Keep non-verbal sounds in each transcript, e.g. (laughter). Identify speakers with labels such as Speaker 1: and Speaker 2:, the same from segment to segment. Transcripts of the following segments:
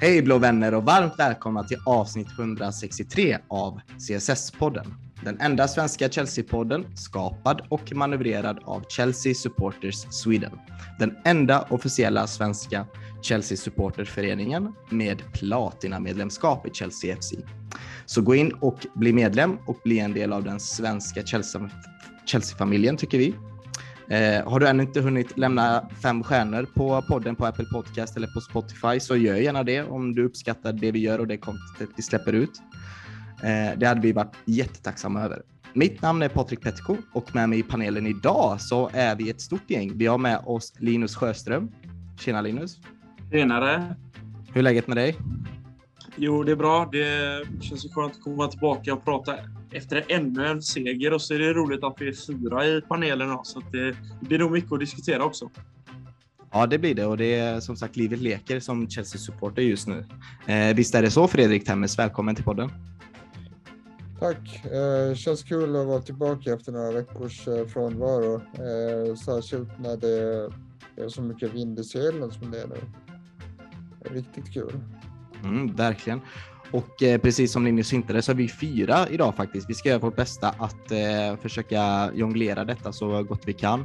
Speaker 1: Hej blå vänner och varmt välkomna till avsnitt 163 av CSS-podden. Den enda svenska Chelsea-podden skapad och manövrerad av Chelsea Supporters Sweden. Den enda officiella svenska Chelsea-supporterföreningen med platinamedlemskap i Chelsea FC. Så gå in och bli medlem och bli en del av den svenska Chelsea-familjen tycker vi. Eh, har du ännu inte hunnit lämna fem stjärnor på podden på Apple Podcast eller på Spotify så gör gärna det om du uppskattar det vi gör och det contentet vi släpper ut. Eh, det hade vi varit jättetacksamma över. Mitt namn är Patrik Petko och med mig i panelen idag så är vi ett stort gäng. Vi har med oss Linus Sjöström. Tjena Linus!
Speaker 2: Tjenare!
Speaker 1: Hur är läget med dig?
Speaker 2: Jo, det är bra. Det känns ju skönt att komma tillbaka och prata efter ännu en seger och så är det roligt att vi är fyra i panelen. Så det blir nog mycket att diskutera också.
Speaker 1: Ja, det blir det och det är som sagt livet leker som Chelsea-supporter just nu. Eh, visst är det så Fredrik Temmes? Välkommen till podden.
Speaker 3: Tack! Eh, känns kul att vara tillbaka efter några veckors eh, frånvaro. Eh, särskilt när det är så mycket vind i seglen som det är nu. Riktigt kul.
Speaker 1: Mm, verkligen. Och eh, precis som Linus hintade så är vi fyra idag faktiskt. Vi ska göra vårt bästa att eh, försöka jonglera detta så gott vi kan.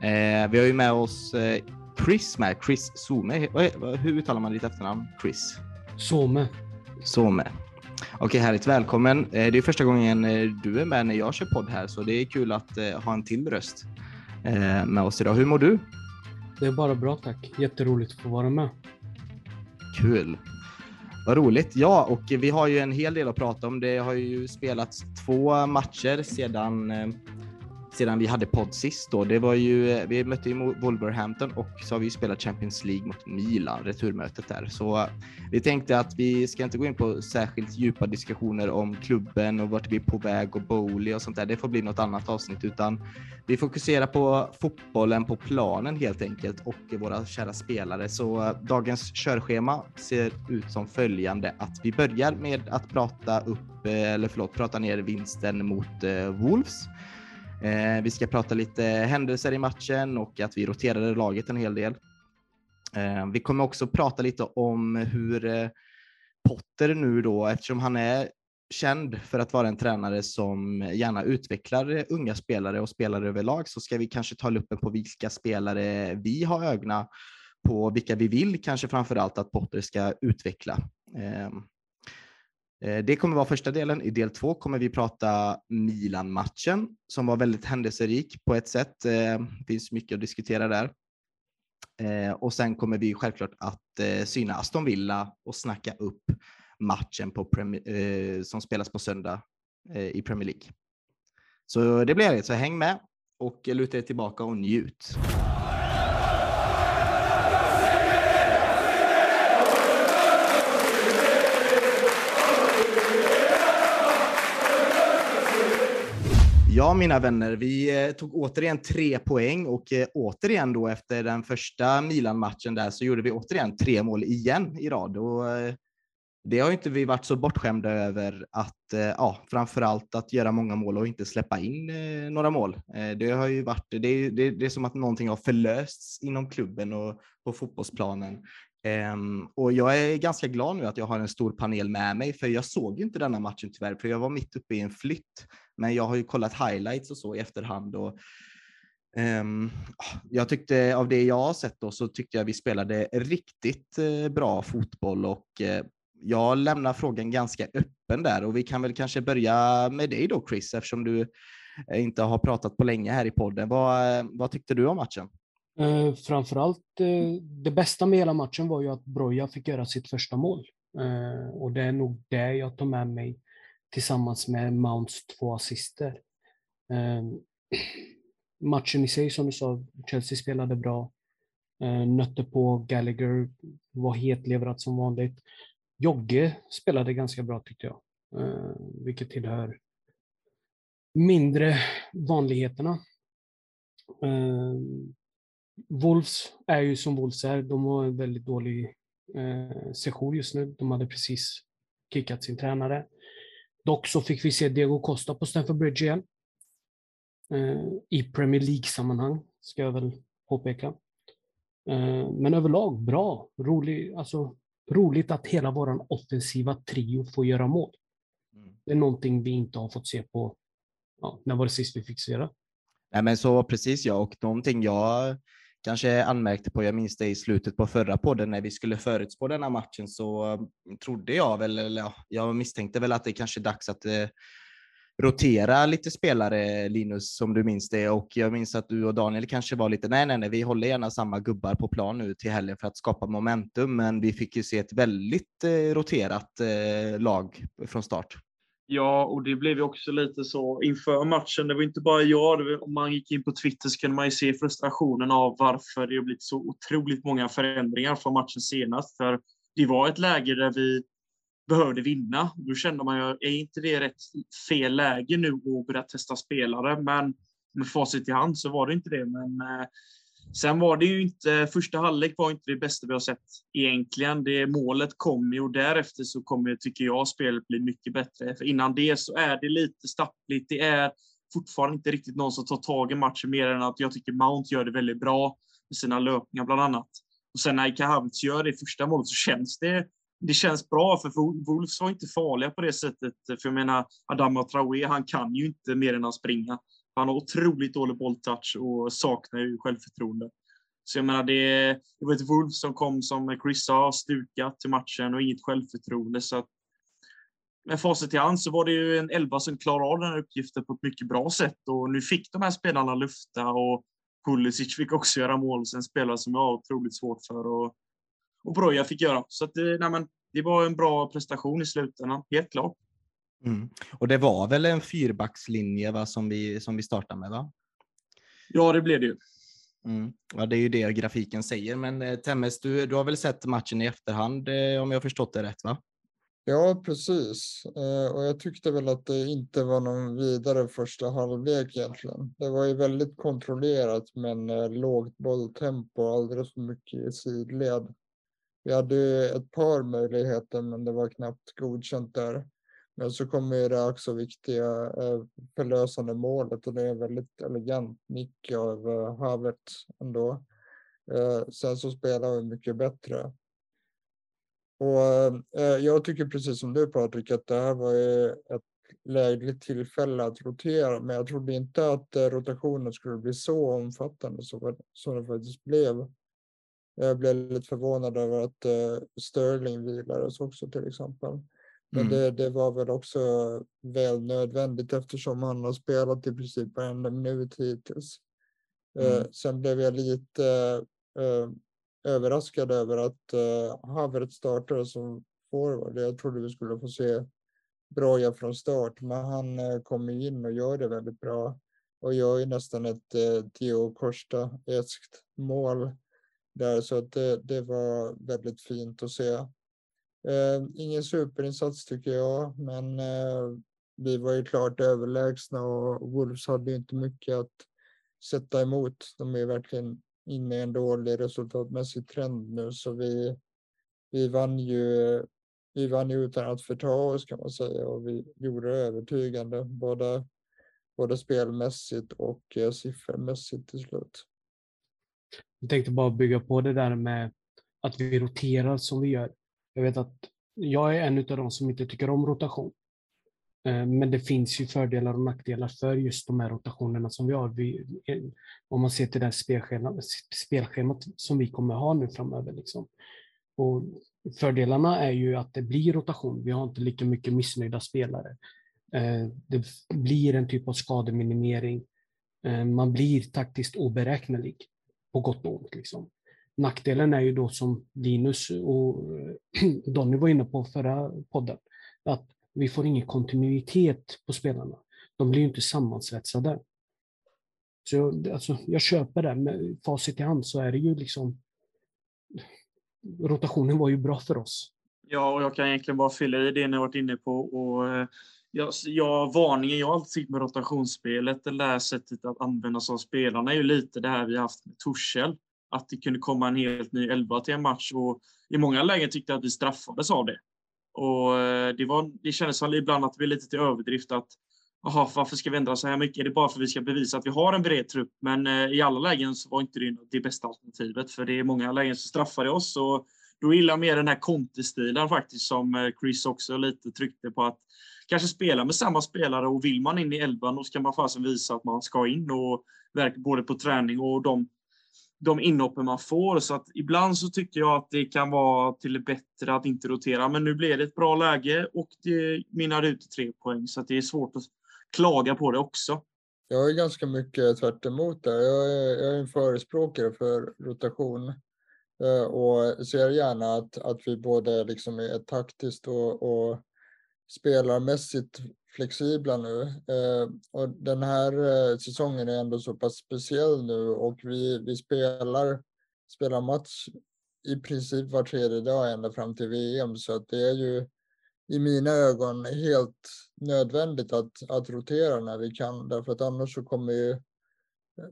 Speaker 1: Eh, vi har ju med oss eh, Chris med, Chris Some. Hur uttalar man ditt efternamn? Chris?
Speaker 4: Some.
Speaker 1: Some. Okej, härligt. Välkommen. Eh, det är första gången eh, du är med när jag kör podd här, så det är kul att ha en till röst med oss idag. Hur mår du?
Speaker 4: Det är bara bra tack. Jätteroligt att få vara med.
Speaker 1: Kul. Vad roligt. Ja, och vi har ju en hel del att prata om. Det har ju spelats två matcher sedan eh, sedan vi hade podd sist då. Det var ju, vi mötte ju Wolverhampton och så har vi spelat Champions League mot Milan, returmötet där. Så eh, vi tänkte att vi ska inte gå in på särskilt djupa diskussioner om klubben och vart vi är på väg och Bowley och sånt där. Det får bli något annat avsnitt, utan vi fokuserar på fotbollen på planen helt enkelt och våra kära spelare. Så eh, dagens körschema ser ut som följande att vi börjar med att prata upp, eh, eller förlåt, prata ner vinsten mot Wolves. Eh, vi ska prata lite händelser i matchen och att vi roterade laget en hel del. Eh, vi kommer också prata lite om hur eh, Potter nu då, eftersom han är känd för att vara en tränare som gärna utvecklar unga spelare och spelare överlag, så ska vi kanske ta luppen på vilka spelare vi har ögonen på, vilka vi vill kanske framför allt att Potter ska utveckla. Eh, Eh, det kommer vara första delen. I del två kommer vi prata Milan-matchen som var väldigt händelserik på ett sätt. Det finns mycket att diskutera där. Eh, och sen kommer vi självklart att syna Aston Villa och snacka upp matchen på som spelas på söndag i Premier League. Så det blir det. Så häng med och luta er tillbaka och njut. Ja, mina vänner, vi eh, tog återigen tre poäng och eh, återigen då efter den första Milan-matchen där så gjorde vi återigen tre mål igen i rad. Och eh, det har inte vi varit så bortskämda över att, ja, framför allt att göra många mål och inte släppa in några mål. Det har ju varit, det är, det är som att någonting har förlösts inom klubben och på fotbollsplanen. Um, och jag är ganska glad nu att jag har en stor panel med mig, för jag såg inte denna matchen tyvärr, för jag var mitt uppe i en flytt. Men jag har ju kollat highlights och så i efterhand och um, jag tyckte av det jag har sett då så tyckte jag vi spelade riktigt uh, bra fotboll och uh, jag lämnar frågan ganska öppen där och vi kan väl kanske börja med dig då Chris, eftersom du inte har pratat på länge här i podden. Vad, vad tyckte du om matchen?
Speaker 4: Eh, framförallt eh, det bästa med hela matchen var ju att Broja fick göra sitt första mål. Eh, och det är nog det jag tar med mig tillsammans med Mounts två assister. Eh, matchen i sig, som du sa, Chelsea spelade bra. Eh, nötte på Gallagher, var hetlevrad som vanligt. Jogge spelade ganska bra tyckte jag, eh, vilket tillhör mindre vanligheterna. Eh, Wolves är ju som Wolves är. De har en väldigt dålig eh, session just nu. De hade precis kickat sin tränare. Dock så fick vi se Diego Costa på Stamford Bridge igen. Eh, I Premier League-sammanhang, ska jag väl påpeka. Eh, men överlag bra, rolig. Alltså, roligt att hela vår offensiva trio får göra mål.
Speaker 1: Mm.
Speaker 4: Det är någonting vi inte har fått se på, ja, när var det sist vi fick se det?
Speaker 1: Nej, men så precis ja, och någonting jag kanske anmärkte på, jag minns det i slutet på förra podden när vi skulle förutspå denna matchen så mm, trodde jag väl, eller ja, jag misstänkte väl att det kanske är dags att eh, rotera lite spelare, Linus, som du minns det. Och jag minns att du och Daniel kanske var lite, nej, nej, nej, vi håller gärna samma gubbar på plan nu till helgen för att skapa momentum. Men vi fick ju se ett väldigt eh, roterat eh, lag från start.
Speaker 2: Ja, och det blev ju också lite så inför matchen. Det var inte bara jag. Om man gick in på Twitter så kunde man ju se frustrationen av varför det har blivit så otroligt många förändringar från matchen senast. För det var ett läge där vi behövde vinna. Då kände man ju, är inte det rätt fel läge nu att börja testa spelare? Men med facit i hand så var det inte det. Men eh, sen var det ju inte, första halvlek var inte det bästa vi har sett egentligen. Det målet kom ju och därefter så kommer, tycker jag, spelet bli mycket bättre. För innan det så är det lite stappligt. Det är fortfarande inte riktigt någon som tar tag i matchen mer än att jag tycker Mount gör det väldigt bra med sina löpningar bland annat. Och sen när Ika Havertz gör det första målet så känns det det känns bra för Wolves var inte farliga på det sättet. För jag menar, Adama Traoré, han kan ju inte mer än att springa. Han har otroligt dålig bolltouch och saknar ju självförtroende. Så jag menar, det, det var ett Wolves som kom, som Chris sa, stukat till matchen och inget självförtroende. Så att, med facit i hand så var det ju en elva som klarade av den här uppgiften på ett mycket bra sätt. Och nu fick de här spelarna lufta och Pulisic fick också göra mål. En spelare som jag har otroligt svårt för. Och och Broja fick göra. Så att, eh, nej, men, det var en bra prestation i slutändan, helt klart.
Speaker 1: Mm. Och det var väl en fyrbackslinje va, som, vi, som vi startade med? va?
Speaker 2: Ja, det blev det ju.
Speaker 1: Mm. Ja, det är ju det grafiken säger. Men eh, Temmes, du, du har väl sett matchen i efterhand eh, om jag har förstått det rätt? va?
Speaker 3: Ja, precis. Eh, och jag tyckte väl att det inte var någon vidare första halvlek egentligen. Det var ju väldigt kontrollerat men eh, lågt bolltempo och alldeles för mycket i sidled. Vi hade ett par möjligheter, men det var knappt godkänt där. Men så kommer ju det också viktiga eh, förlösande målet och det är väldigt elegant nick av Havet Havertz ändå. Eh, sen så spelar vi mycket bättre. Och jag tycker precis som du Patrik att det här var ett lägligt tillfälle att rotera, men jag trodde inte att rotationen skulle bli så omfattande som den faktiskt blev. Jag blev lite förvånad över att Sterling vilades också till exempel. Men mm. det, det, var väl också väl nödvändigt eftersom han har spelat i princip varenda minut hittills. Eh, mm. Uh, sen blev jag lite uh, överraskad över att uh, Havertz startade som forward. Jag trodde vi skulle få se Broja från start, men han uh, kommer in och gör det väldigt bra och gör ju nästan ett uh, Theo Costa-eskt mål där så att det, det var väldigt fint att se. Eh, ingen superinsats tycker jag, men eh, vi var ju klart överlägsna och Wolves hade inte mycket att sätta emot. De är verkligen inne i en dålig resultatmässig trend nu så vi, vi vann ju vi vann ju utan att förta oss kan man säga och vi gjorde det övertygande både, både spelmässigt och eh, siffermässigt till slut.
Speaker 4: Jag tänkte bara bygga på det där med att vi roterar som vi gör. Jag vet att jag är en av de som inte tycker om rotation. Eh, men det finns ju fördelar och nackdelar för just de här rotationerna som vi har. Vi, eh, om man ser till det spelschemat, spelschemat som vi kommer ha nu framöver. Liksom. Och fördelarna är ju att det blir rotation. Vi har inte lika mycket missnöjda spelare. Eh, det blir en typ av skademinimering. Man blir taktiskt oberäknelig på gott och ont. Liksom. Nackdelen är ju då som Linus och eh, (clears throat) Donny var inne på förra podden, att vi får ingen kontinuitet på spelarna. De blir ju inte sammansvetsade. Så jag, alltså, jag köper det, med facit i hand så är det ju liksom rotationen var ju bra för oss.
Speaker 2: Ja, och jag kan egentligen bara fylla i det ni varit inne på. Och, eh, ja, ja, varningen jag alltid fick med rotationsspelet, det där sättet att använda sig av spelarna, är ju lite det här vi haft med Torshäll. Att det kunde komma en helt ny elva till en match och i många lägen tyckte jag att vi straffades av det. Och eh, det, var, det kändes som ibland att det blev lite till överdrift att Jaha, varför ska vi ändra så här mycket? Är det bara för att vi ska bevisa att vi har en bred trupp? Men eh, i alla lägen så var inte det det bästa alternativet. För det är många lägen som straffar oss och då gillar jag mer den här Conte-stilen faktiskt, som eh, Chris också lite tryckte på. att Kanske spela med samma spelare och vill man in i elvan, då ska man fasen visa att man ska in och verka både på träning och de, de inhoppen man får. Så att ibland så tycker jag att det kan vara till det bättre att inte rotera. Men nu blev det ett bra läge och det mynnade ut i tre poäng, så att det är svårt att klaga på det också.
Speaker 3: Jag är ganska mycket tvärt emot där. Jag är, jag är en förespråkare för rotation eh, och ser gärna att, att vi både liksom är taktiskt och, och spelarmässigt flexibla nu. Eh, och den här eh, säsongen är ändå så pass speciell nu och vi, vi spelar, spelar match i princip var tredje dag ända fram till VM så att det är ju i mina ögon helt nödvändigt att, att rotera när vi kan därför att annars så kommer ju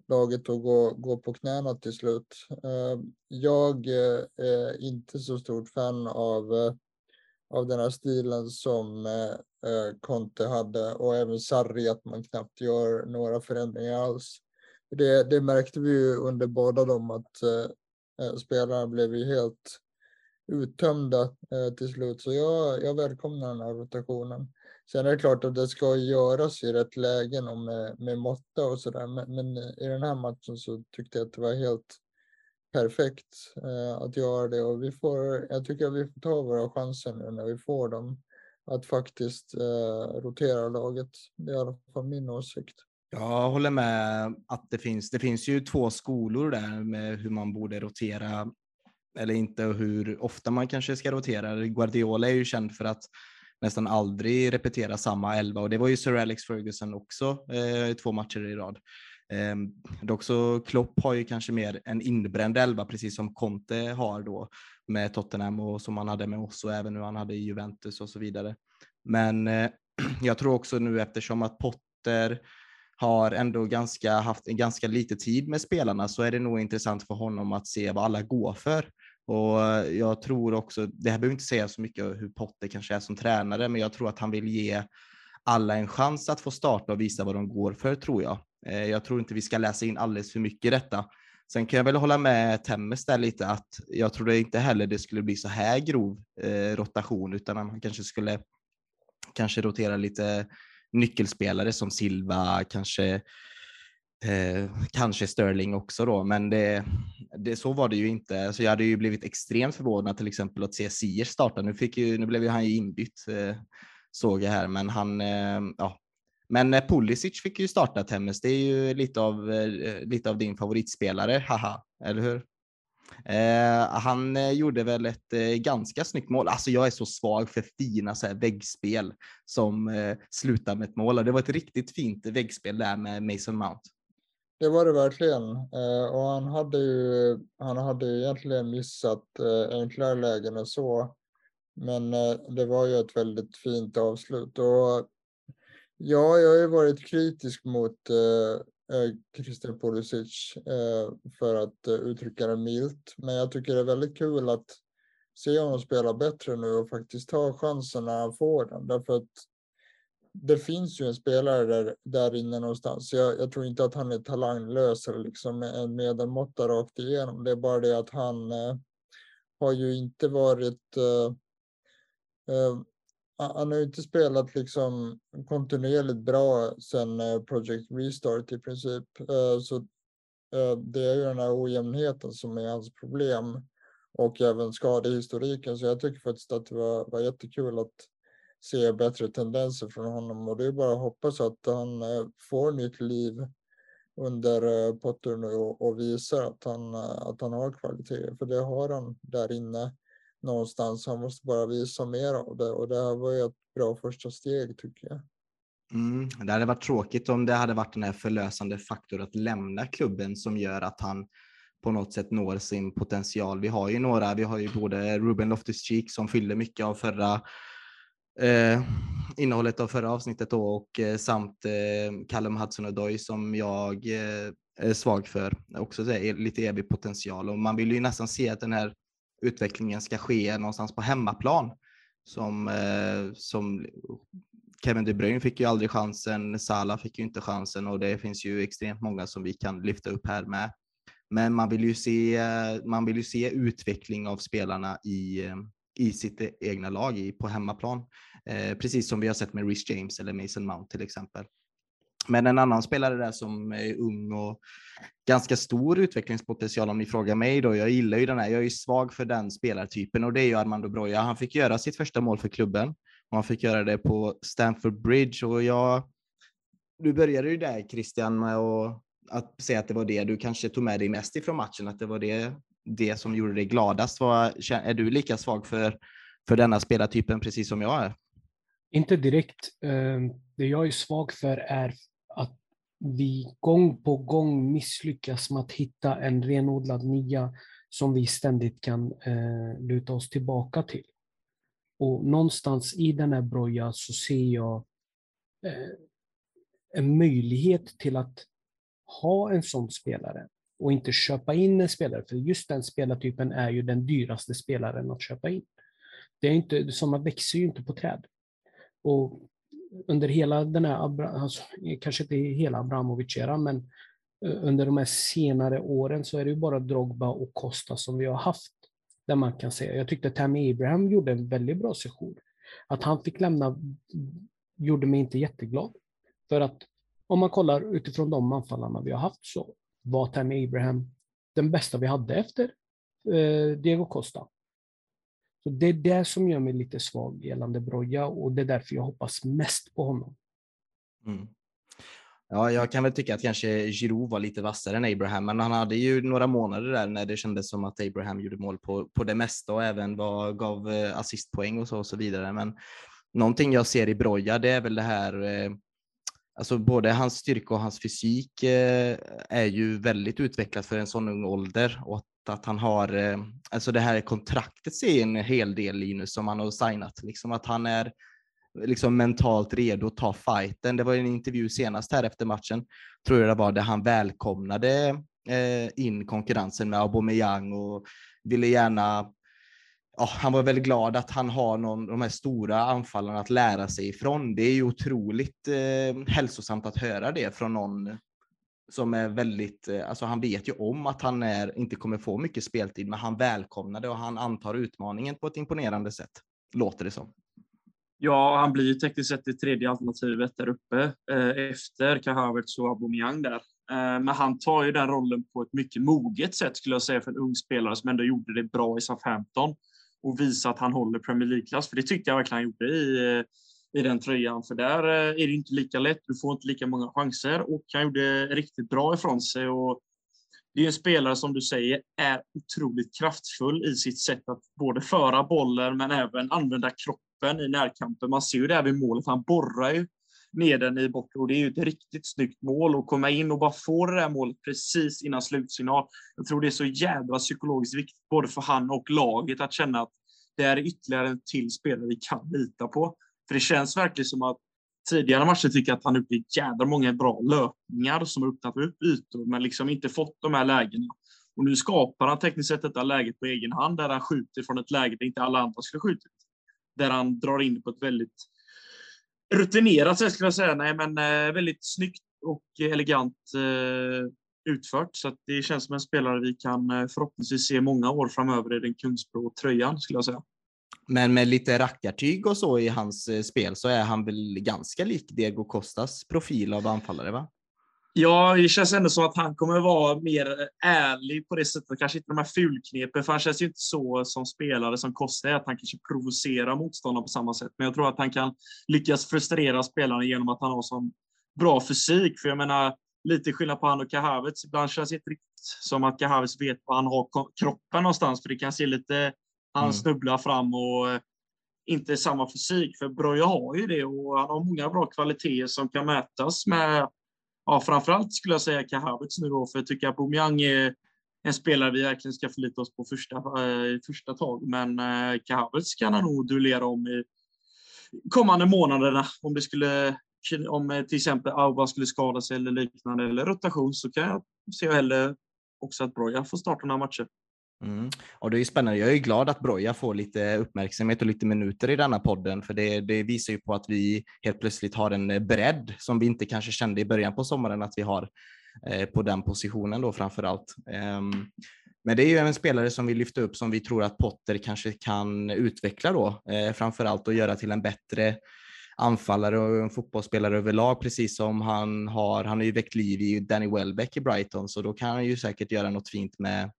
Speaker 3: laget att gå, gå på knäna till slut. Eh, jag eh, är inte så stort fan av, eh, av den här stilen som eh, Eh, Conte hade och även Sarri att man knappt gör några förändringar alls. Det, det märkte vi ju under båda dem att eh, eh, spelarna blev ju helt uttömda eh, till slut. Så jag, jag välkomnar den här rotationen. Sen är det klart att det ska göras i rätt lägen och med, med måtta och sådär. Men, men, i den här matchen så tyckte jag att det var helt perfekt eh, att göra det. Och vi får, jag tycker att vi får ta våra chanser nu när vi får dem. Att faktiskt eh, rotera laget. Det är i alla fall min åsikt.
Speaker 1: Jag håller med att det finns, det finns ju två skolor där med hur man borde rotera eller inte och hur ofta man kanske ska rotera. Guardiola är ju känd för att nästan aldrig repetera samma elva och det var ju Sir Alex Ferguson också eh, två matcher i rad. Eh, dock så Klopp har ju kanske mer en inbränd elva precis som Conte har då med Tottenham och som han hade med oss och även nu han hade i Juventus och så vidare. Men eh, (clears throat) jag tror också nu eftersom att Potter har ändå ganska, haft en ganska lite tid med spelarna så är det nog intressant för honom att se vad alla går för. Och jag tror också, det här behöver inte säga så mycket hur Potter kanske är som tränare, men jag tror att han vill ge alla en chans att få starta och visa vad de går för, tror jag. Eh, jag tror inte vi ska läsa in alldeles för mycket i detta. Sen kan jag väl hålla med Temmes där lite att jag trodde inte heller det skulle bli så här grov eh, rotation, utan att man kanske skulle kanske rotera lite nyckelspelare som Silva, kanske Eh, kanske Sterling också då, men det, det, så var det ju inte. Så jag hade ju blivit extremt förvånad till exempel att se Sier starta. Nu, fick ju, nu blev ju han ju inbytt, eh, såg jag här, men han, eh, ja. Men eh, Pulisic fick ju starta Temmes. Det är ju lite av, eh, lite av din favoritspelare, haha, eller hur? Eh, han eh, gjorde väl ett eh, ganska snyggt mål. Alltså jag är så svag för fina så här, väggspel som eh, slutar med ett mål. Det var ett riktigt fint väggspel där med Mason Mount.
Speaker 3: Det var det verkligen. Eh, och han hade ju, han hade ju egentligen missat eh, enklare lägen och så. Men eh, det var ju ett väldigt fint avslut. Och ja, jag har ju varit kritisk mot eh, eh, Christian Pulisic eh, för att uttrycka det milt. Men jag tycker det är väldigt kul att se honom spela bättre nu och faktiskt ta chansen när han får den. Därför att det finns ju en spelare där, där inne någonstans. Jag, jag tror inte att han är talanglös eller liksom en medelmåtta rakt igenom. Det är bara det att han eh, har ju inte varit eh, eh, han har ju inte spelat liksom kontinuerligt bra sedan eh, Project Restart i princip. Eh, så eh, det är ju den här ojämnheten som är hans problem och även skadehistoriken. Så jag tycker faktiskt att det var, var jättekul att se bättre tendenser från honom och det är bara att hoppas att han får nytt liv under Potter nu och visar att han, att han har kvalitet. För det har han där inne någonstans. Han måste bara visa mer av det och det här var ju ett bra första steg tycker jag.
Speaker 1: Mm, det hade varit tråkigt om det hade varit den här förlösande faktor att lämna klubben som gör att han på något sätt når sin potential. Vi har ju några, vi har ju både Ruben Loftus-Cheek som fyllde mycket av förra eh, innehållet av förra avsnittet då och eh, samt eh, Callum Hudson-Odoi som jag eh, är svag för. Också här, lite evig potential och man vill ju nästan se att den här utvecklingen ska ske någonstans på hemmaplan. Som, eh, som Kevin De Bruyne fick ju aldrig chansen, Salah fick ju inte chansen och det finns ju extremt många som vi kan lyfta upp här med. Men man vill ju se, man vill ju se utveckling av spelarna i, eh, i sitt egna lag i, på hemmaplan. Eh, precis som vi har sett med Rhys James eller Mason Mount till exempel. Men en annan spelare där som är ung och ganska stor utvecklingspotential om ni frågar mig då. Jag gillar ju den här, jag är svag för den spelartypen och det är ju Armando Broja. Han fick göra sitt första mål för klubben och han fick göra det på Stamford Bridge och jag. Du började ju där Christian med att, att säga att det var det du kanske tog med dig mest ifrån matchen, att det var det, det som gjorde dig gladast. Var, är du lika svag för, för denna spelartypen precis som jag är?
Speaker 4: Inte direkt. Eh, det jag är svag för är vi gång på gång misslyckas med att hitta en renodlad nia som vi ständigt kan eh, luta oss tillbaka till. Och någonstans i den här broja så ser jag eh, en möjlighet till att ha en sån spelare och inte köpa in en spelare, för just den spelartypen är ju den dyraste spelaren att köpa in. Det är inte, sådana växer ju inte på träd. Och under hela den här, alltså, kanske inte hela Abramovic-eran, men eh, under de här senare åren så är det ju bara Drogba och Costa som vi har haft. Där man kan säga, jag tyckte Tammy Abraham gjorde en väldigt bra session. Att han fick lämna gjorde mig inte jätteglad. För att om man kollar utifrån de anfallarna vi har haft så var Tammy Abraham den bästa vi hade efter eh, Diego Costa. Så Det är det som gör mig lite svag gällande Broja och det är därför jag hoppas mest på honom.
Speaker 1: Mm. Ja, jag kan väl tycka att kanske Giroud var lite vassare än Abraham, men han hade ju några månader där när det kändes som att Abraham gjorde mål på, på det mesta och även var, gav eh, assistpoäng och så, och så vidare. Men någonting jag ser i Broja, det är väl det här eh, Alltså både hans styrka och hans fysik eh, är ju väldigt utvecklat för en sån ung ålder och att han har, eh, alltså det här kontraktet ser en hel del Linus som han har signat, liksom att han är liksom mentalt redo att ta fighten. Det var en intervju senast här efter matchen, tror jag det var, där han välkomnade eh, in konkurrensen med Aubameyang och ville gärna Ja, han var väldigt glad att han har någon, de här stora anfallarna att lära sig ifrån. Det är ju otroligt eh, hälsosamt att höra det från någon som är väldigt, eh, alltså han vet ju om att han är, inte kommer få mycket speltid, men han välkomnar det och han antar utmaningen på ett imponerande sätt, låter det som.
Speaker 2: Ja, han blir ju tekniskt sett det tredje alternativet där uppe eh, efter Kahavertz och Aubameyang där. Eh, men han tar ju den rollen på ett mycket moget sätt skulle jag säga för en ung spelare som ändå gjorde det bra i Southampton och visar att han håller Premier League-klass, för det tyckte jag verkligen han gjorde i, eh, i den tröjan, för där eh, är det inte lika lätt. Du får inte lika många chanser och han gjorde riktigt bra ifrån sig. Och det är en spelare som du säger är otroligt kraftfull i sitt sätt att både föra bollen men även använda kroppen i närkampen. Man ser ju det här vid målet. Han borrar ju ner den i bort och det är ju ett riktigt snyggt mål att komma in och bara få det där målet precis innan slutsignal. Jag tror det är så jävla psykologiskt viktigt både för han och laget att känna att det är ytterligare en till spelare vi kan lita på. För det känns verkligen som att tidigare matcher tycker jag att han gjort jädra många bra löpningar som har öppnat upp ytor, men liksom inte fått de här lägena. Och nu skapar han tekniskt sett detta läget på egen hand, där han skjuter från ett läge där inte alla andra skulle skjutit. Där han drar in på ett väldigt rutinerat sätt, skulle jag säga. Nej, men eh, väldigt snyggt och elegant eh, utfört. Så det känns som en spelare vi kan eh, förhoppningsvis se många år framöver i den Kungsbro tröjan, skulle jag säga.
Speaker 1: Men med lite rackartyg och så i hans eh, spel så är han väl ganska lik Diego Costas profil av anfallare, va?
Speaker 2: Ja, det känns ändå som att han kommer vara mer ärlig på det sättet. Kanske inte de här fulknepen, för han känns ju inte så som spelare som Costa är, att han kanske provocerar motståndaren på samma sätt. Men jag tror att han kan lyckas frustrera spelarna genom att han har sån bra fysik. För jag menar, lite skillnad på han och Kahavets. Ibland känns det inte riktigt som att Kahavets vet var han har kroppen någonstans, för det kan se lite han mm. snubblar fram och eh, inte samma fysik. För Broja har ju det och han har många bra kvaliteter som kan mätas med, ja, framförallt skulle jag säga Kahavets nu då, för jag tycker att Aubameyang är en spelare vi verkligen ska förlita oss på första, eh, första tag. Men eh, Kahavets kan han nog duellera om i kommande månaderna. Om det skulle, om eh, till exempel Auba skulle skada sig eller liknande, eller rotation, så kan jag se hellre också att Broja får starta några matcher.
Speaker 1: Mm. Och det är spännande. Jag är glad att Broja får lite uppmärksamhet och lite minuter i denna podden, för det, det, visar ju på att vi helt plötsligt har en bredd som vi inte kanske kände i början på sommaren att vi har. eh, på den positionen då framför allt. Um, ehm, men det är ju en spelare som vi lyfter upp som vi tror att Potter kanske kan utveckla då, eh, framför allt och göra till en bättre anfallare och en fotbollsspelare överlag, precis som han har. Han har ju väckt liv i Danny Welbeck i Brighton, så då kan han ju säkert göra något fint med,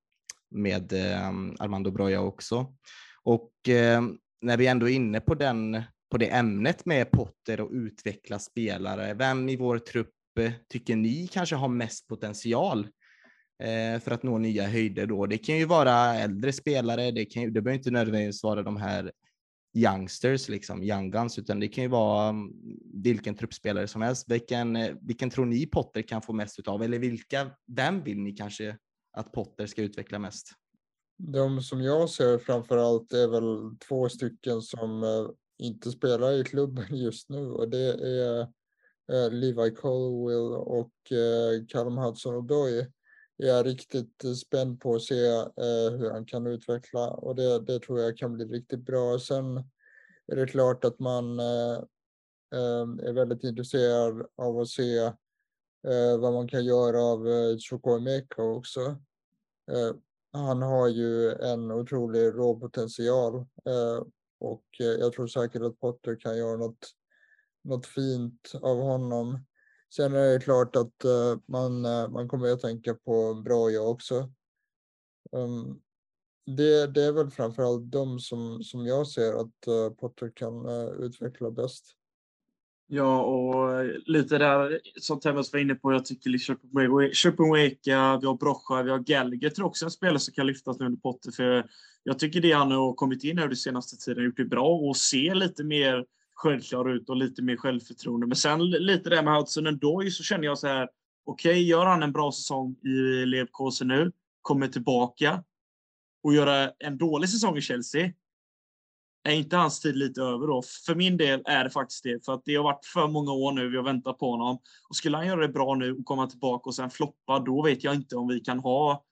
Speaker 1: med ehm, Armando Broja också. Och ehm, när vi ändå är inne på, den, på det ämnet med Potter och utveckla spelare, vem i vår trupp eh, tycker ni kanske har mest potential eh, för att nå nya höjder då? Det kan ju vara äldre spelare, det, kan, det behöver inte nödvändigtvis vara de här youngsters, liksom, young guns, utan det kan ju vara mm, vilken truppspelare som helst. Vilken, eh, vilken tror ni Potter kan få mest utav? Eller vilka, vem vill ni kanske att Potter ska utveckla mest?
Speaker 3: De som jag ser framför allt är väl två stycken som eh, inte spelar i klubben (laughs) just nu och det är eh, Levi Colwell och eh, Callum Hudson-Odoi jag är riktigt spänd på att se hur han kan utveckla och det, det tror jag kan bli riktigt bra. Sen är det klart att man är väldigt intresserad av att se Eh, vad man kan göra av eh, Meka också. Eh, han har ju en otrolig råpotential eh, och jag tror säkert att Potter kan göra något, något fint av honom. Sen är det klart att man, man kommer att tänka på Broja också. Um, det, det är väl framförallt de som, som jag ser att uh, Potter kan utveckla bäst.
Speaker 2: Ja, och lite där som Temmes var inne på, jag tycker liksom Chukwuemeka, vi har Brocha, vi har Gallagher, tror också en spelare som kan lyftas nu under Potter. För jag tycker det han har kommit in här den senaste tiden har gjort det bra och ser lite mer självklar ut och lite mer självförtroende. Men sen lite det med Hudson ändå, så känner jag så här. Okej, okay, gör han en bra säsong i Leverkusen nu, kommer tillbaka och göra en dålig säsong i Chelsea. Är inte hans tid lite över då? För min del är det faktiskt det. För att det har varit för många år nu vi har väntat på honom. Och skulle han göra det bra nu och komma tillbaka och sen floppa, då vet jag inte om vi kan ha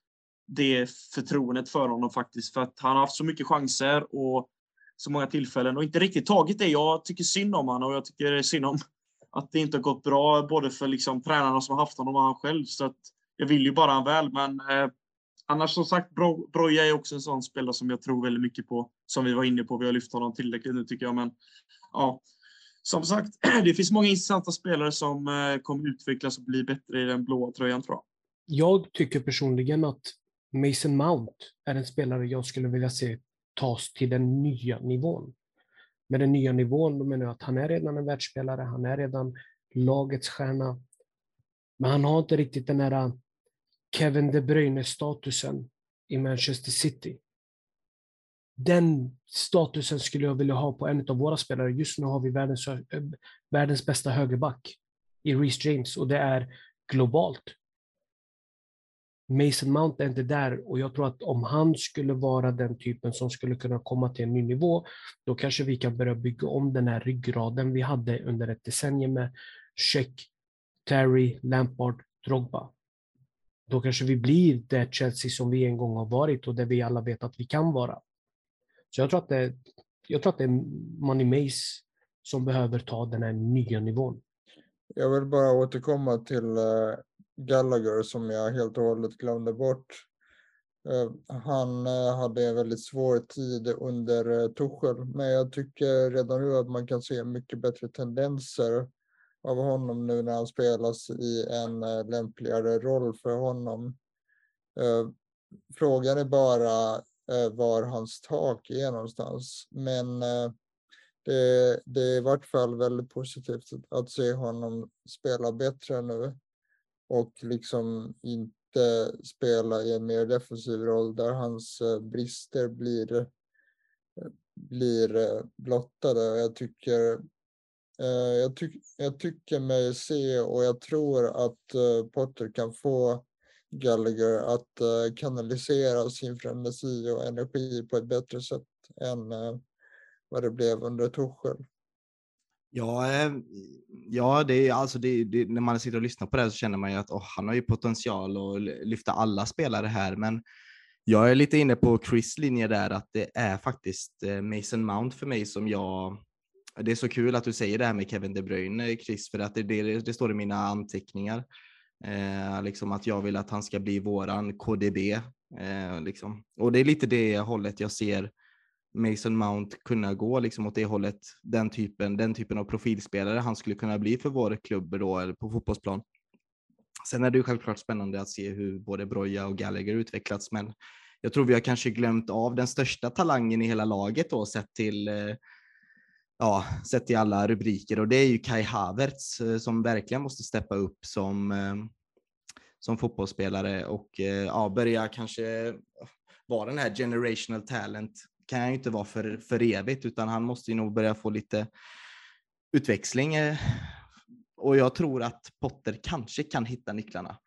Speaker 2: det förtroendet för honom faktiskt. För att han har haft så mycket chanser och så många tillfällen och inte riktigt tagit det. Jag tycker synd om honom och jag tycker synd om att det inte har gått bra både för liksom tränarna som har haft honom och han själv. Så att jag vill ju bara han väl, men eh, annars som sagt, Bro, Broja är också en sån spelare som jag tror väldigt mycket på. Som vi var inne på. Vi har lyft honom tillräckligt nu tycker jag, men ja. Som sagt, (clears throat) det finns många intressanta spelare som eh, kommer utvecklas och bli bättre i den blåa tröjan tror jag.
Speaker 4: Jag tycker personligen att Mason Mount är en spelare jag skulle vilja se tas till den nya nivån. Med den nya nivån då menar jag att han är redan en världsspelare, han är redan lagets stjärna. Men han har inte riktigt den här Kevin De Bruyne-statusen i Manchester City. Den statusen skulle jag vilja ha på en av våra spelare. Just nu har vi världens, eh, världens bästa högerback i Reece James och det är globalt. Mason Mount är inte där och jag tror att om han skulle vara den typen som skulle kunna komma till en ny nivå, då kanske vi kan börja bygga om den här ryggraden vi hade under ett decennium med Check, Terry, Lampard, Drogba. Då kanske vi blir det Chelsea som vi en gång har varit och det vi alla vet att vi kan vara. Så jag tror att det, jag tror att det är Money Mace som behöver ta den här nya nivån.
Speaker 3: Jag vill bara återkomma till eh, Gallagher som jag helt och hållet glömde bort. Eh, han eh, hade en väldigt svår tid under Tuchel, men jag tycker redan nu att man kan se mycket bättre tendenser av honom nu när han spelas i en eh, lämpligare roll för honom. Eh, frågan är bara eh, var hans tak är någonstans, men det, det är i vart fall väldigt positivt att se honom spela bättre nu och liksom inte spela i en mer defensiv roll där hans brister blir, blir blottade. Jag tycker, Eh, jag, ty jag tycker mig se och jag tror att eh, Potter kan få Gallagher att eh, kanalisera sin frenesi och energi på ett bättre sätt än vad det blev under Torshäll.
Speaker 1: Ja, ja det är, alltså det, det, när man sitter och lyssnar på det så känner man ju att oh, han har ju potential att lyfta alla spelare här, men jag är lite inne på Chris linje där, att det är faktiskt Mason Mount för mig som jag det är så kul att du säger det här med Kevin De Bruyne, Chris, för att det, det, det står i mina anteckningar. Eh, liksom att jag vill att han ska bli våran KDB. Eh, liksom. Och det är lite det hållet jag ser Mason Mount kunna gå liksom åt det hållet, den typen, den typen av profilspelare han skulle kunna bli för vår klubb då, eller på fotbollsplan. Sen är det ju självklart spännande att se hur både Broja och Gallagher utvecklats, men jag tror vi har kanske glömt av den största talangen i hela laget då sett till eh, ja, sett till alla rubriker och det är ju Kai Havertz eh, som verkligen måste steppa upp som, eh, som fotbollsspelare och eh, ja, börja kanske vara den här generational talent kan han ju inte vara för, för evigt utan han måste ju nog börja få lite utväxling. Och jag tror att Potter kanske kan hitta nycklarna.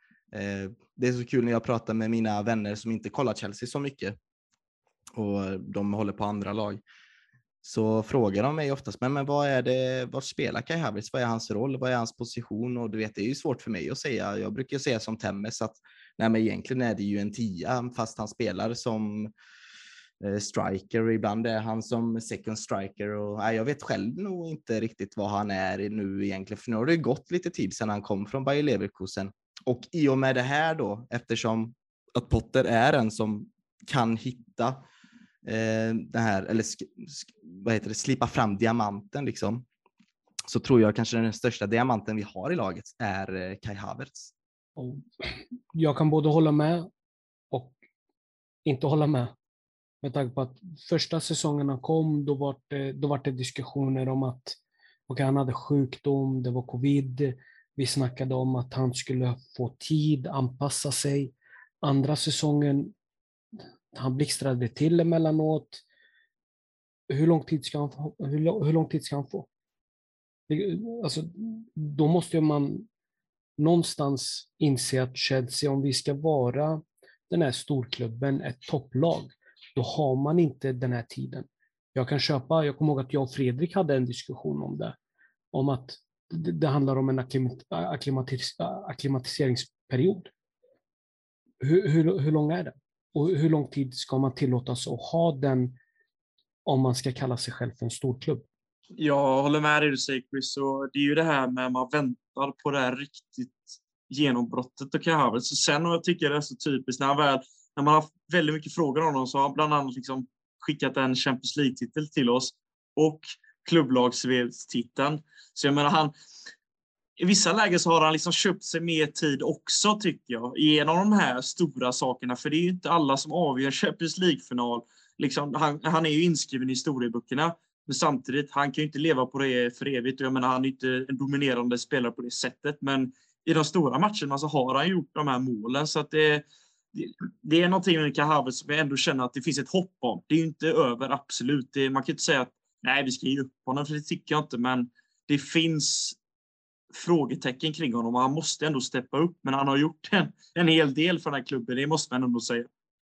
Speaker 1: Det är så kul när jag pratar med mina vänner som inte kollar Chelsea så mycket och de håller på andra lag så frågar de mig oftast, men, men vad är det, vad spelar Kai Havertz? Vad är hans roll? Vad är hans position? Och du vet, det är ju svårt för mig att säga. Jag brukar säga som Temmes att nej, men egentligen är det ju en tia, fast han spelar som eh, striker. Ibland är han som second striker och nej, jag vet själv nog inte riktigt vad han är nu egentligen, för nu har det gått lite tid sedan han kom från Bayer Leverkusen. Och i och med det här då, eftersom att Potter är en som kan hitta eh, det här, eller vad heter det, slipa fram diamanten liksom, så tror jag kanske den största diamanten vi har i laget är eh, Kai Havertz.
Speaker 4: Jag kan både hålla med och inte hålla med. Med tanke på att första säsongerna kom, då var det, då var det diskussioner om att okay, han hade sjukdom, det var covid. Vi snackade om att han skulle få tid, anpassa sig. Andra säsongen han blixtrade till emellanåt. Hur lång tid ska han få? Hur, hur lång tid ska han få? Alltså, då måste man någonstans inse att Chelsea, om vi ska vara den här storklubben, ett topplag, då har man inte den här tiden. Jag kan köpa, jag kommer ihåg att jag och Fredrik hade en diskussion om det, om att det, det handlar om en akklimatis, akklimatiseringsperiod. Hur, hur, hur lång är den? Och hur lång tid ska man tillåtas att ha den om man ska kalla sig själv för en storklubb?
Speaker 2: Jag håller med dig du säger Chris. Och det är ju det här med att man väntar på det här riktigt genombrottet och Kai Så sen och jag tycker det är så typiskt när, väl, när man har väldigt mycket frågor om honom så har han bland annat liksom skickat en Champions League-titel till oss och klubblags-titeln. Så jag menar han, i vissa lägen så har han liksom köpt sig mer tid också, tycker jag, genom de här stora sakerna. För det är ju inte alla som avgör (laughs) Champions League-final. Liksom, han, han, är ju inskriven i historieböckerna, men samtidigt, han kan ju inte leva på det för evigt. Jag menar, han är inte en dominerande spelare på det sättet, men i de stora matcherna så har han gjort de här målen. Så att det, det, det är någonting med Kahavet som jag ändå känner att det finns ett hopp om. Det är ju inte över, absolut. Det, man kan ju inte säga att nej, vi ska ge upp honom, för det tycker jag inte, men det finns frågetecken kring honom. Han måste ändå steppa upp, men han har gjort en, en hel del för den här klubben. Det måste man ändå säga.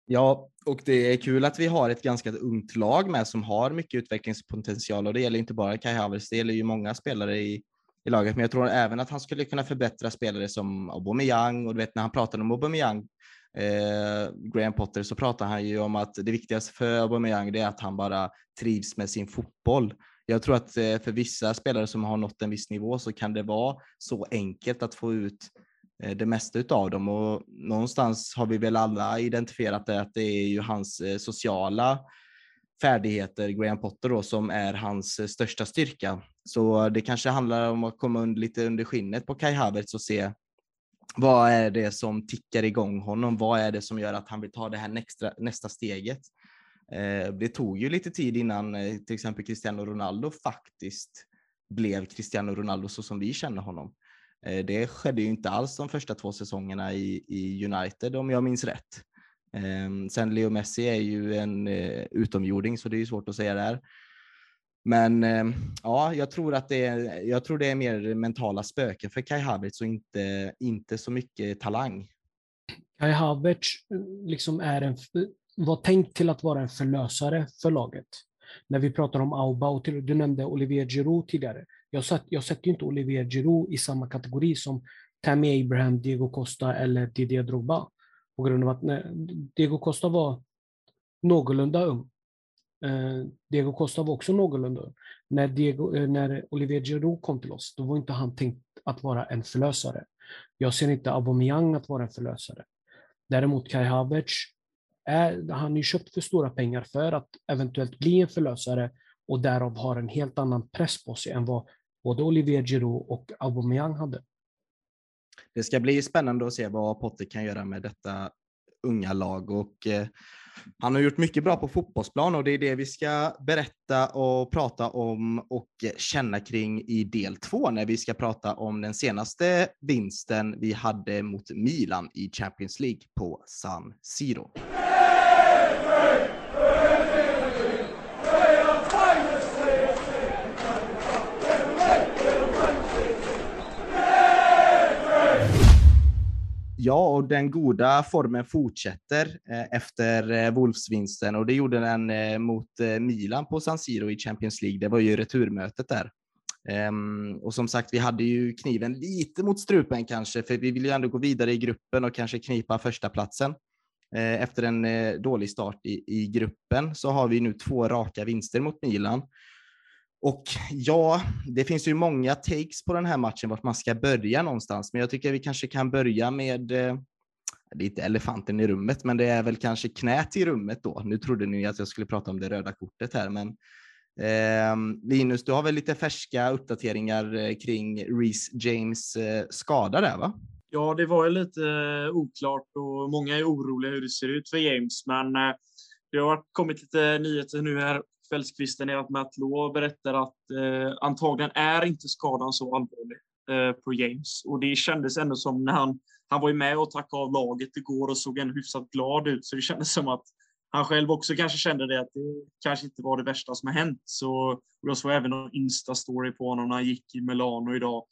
Speaker 1: Ja, och det är kul att vi har ett ganska ungt lag med som har mycket utvecklingspotential och det gäller inte bara Kai Havertz, det gäller ju många spelare i, i laget. Men jag tror även att han skulle kunna förbättra spelare som Aubameyang och du vet när han pratade om Aubameyang eh, Graham Potter så pratade han ju om att det viktigaste för Aubameyang det är att han bara trivs med sin fotboll jag tror att eh, för vissa spelare som har nått en viss nivå så kan det vara så enkelt att få ut eh, det mesta av dem och någonstans har vi väl alla identifierat det att det är ju hans eh, sociala färdigheter, Graham Potter då, som är hans största styrka. Så det kanske handlar om att komma lite under skinnet på Kai Havertz och se vad är det som tickar igång honom? Vad är det som gör att han vill ta det här nästa, nästa steget? Eh, det tog ju lite tid innan eh, till exempel Cristiano Ronaldo faktiskt blev Cristiano Ronaldo så som vi känner honom. Eh, det skedde ju inte alls de första två säsongerna i, i United om jag minns rätt. Ehm, sen Leo Messi är ju en utomjording så det är svårt att säga där. Men ehm, ja, jag tror att det är, jag tror det är mer mentala spöken för Kai Havertz och inte, inte så mycket talang.
Speaker 4: Kai Havertz liksom är en, var tänkt till att vara en förlösare för laget. När vi pratar om Auba, och till, du nämnde Olivier Giroud tidigare. Jag, satt, jag sätter inte Olivier Giroud i samma kategori som Tammy Abraham, Diego Costa eller Didier Drogba. På grund av att när Diego Costa var någorlunda ung. Eh, Diego Costa var också någorlunda ung. När, Diego, eh, när Olivier Giroud kom till oss, då var inte han tänkt att vara en förlösare. Jag ser inte Aubameyang att vara en förlösare. Däremot Kai Havertz, är, han är köpt för stora pengar för att eventuellt bli en förlösare och därav har en helt annan press på sig än vad både Olivier Giroud och Aubameyang hade.
Speaker 1: Det ska bli spännande att se vad Potter kan göra med detta unga lag och eh, han har gjort mycket bra på fotbollsplan och det är det vi ska berätta och prata om och känna kring i del två när vi ska prata om den senaste vinsten vi hade mot Milan i Champions League på San Siro. Ja, och den goda formen fortsätter eh, efter eh, Wolfsvinsten och det gjorde den eh, mot Milan på San Siro i Champions League. Det var ju returmötet där. Ehm, och som sagt, vi hade ju kniven lite mot strupen kanske, för vi vill ju ändå gå vidare i gruppen och kanske knipa första platsen. Eh, efter en eh, dålig start i, i gruppen så har vi nu två raka vinster mot Milan och ja, det finns ju många takes på den här matchen, vart man ska börja någonstans, men jag tycker vi kanske kan börja med eh, det är inte elefanten i rummet, men det är väl kanske knät i rummet då. Nu trodde ni att jag skulle prata om det röda kortet här, men eh, Linus, du har väl lite färska uppdateringar kring Reece James skada där, va?
Speaker 2: Ja, det var ju lite eh, oklart och många är oroliga hur det ser ut för James, men eh, det har kommit lite nyheter nu här kvällskvisten är att Matt Law berättar att eh, antagligen är inte skadan så allvarlig eh, på James. Och det kändes ändå som när han, han var ju med och tackade av laget igår och såg en hyfsat glad ut, så det kändes som att han själv också kanske kände det att det kanske inte var det värsta som har hänt. Så jag såg även någon Insta-story på honom när han gick i Milano idag.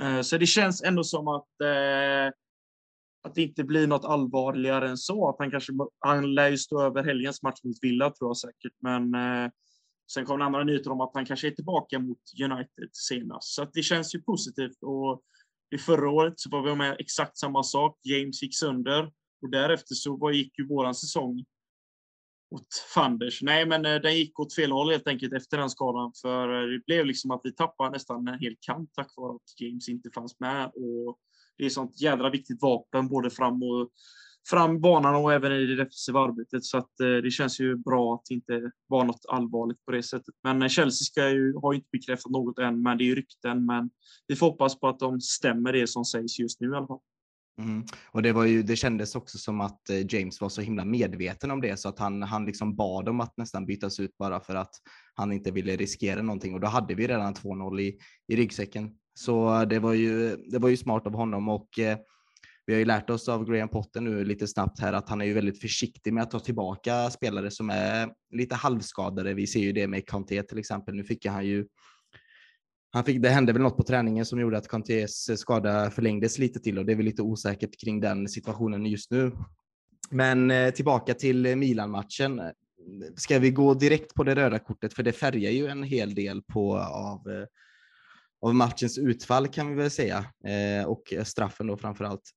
Speaker 2: Eh, så det känns ändå som att eh, att det inte blir något allvarligare än så. Att han kanske han lär ju stå över helgens match mot Villa tror jag säkert, men eh, sen kom det andra nyheter om att han kanske är tillbaka mot United senast, så att det känns ju positivt. Och i förra året så var vi med exakt samma sak. James gick sönder och därefter så gick ju våran säsong åt fanders. Nej, men eh, den gick åt fel håll helt enkelt efter den skadan, för eh, det blev liksom att vi tappade nästan en hel kant tack vare att James inte fanns med och det är sånt jädra viktigt vapen både fram och fram banan och även i det defensiva arbetet. Så att eh, det känns ju bra att det inte var något allvarligt på det sättet. Men eh, Chelsea ska ju, har ju inte bekräftat något än, men det är ju rykten. Men vi får hoppas på att de stämmer det som sägs just nu i alla fall.
Speaker 1: Mm. Och det, var ju, det kändes också som att eh, James var så himla medveten om det så att han, han liksom bad om att nästan bytas ut bara för att han inte ville riskera någonting och då hade vi redan 2-0 i, i ryggsäcken så eh, det var ju, det var ju smart av honom och eh, vi har ju lärt oss av Graham Potter nu lite snabbt här att han är ju väldigt försiktig med att ta tillbaka spelare som är lite halvskadade. Vi ser ju det med Kanté till exempel. Nu fick han ju han fick, det hände väl något på träningen som gjorde att Kantés skada förlängdes lite till och det är väl lite osäkert kring den situationen just nu. Men eh, tillbaka till Milan-matchen. Ska vi gå direkt på det röda kortet? För det färgar ju en hel del på av eh, av matchens utfall kan vi väl säga eh, och straffen då framför allt.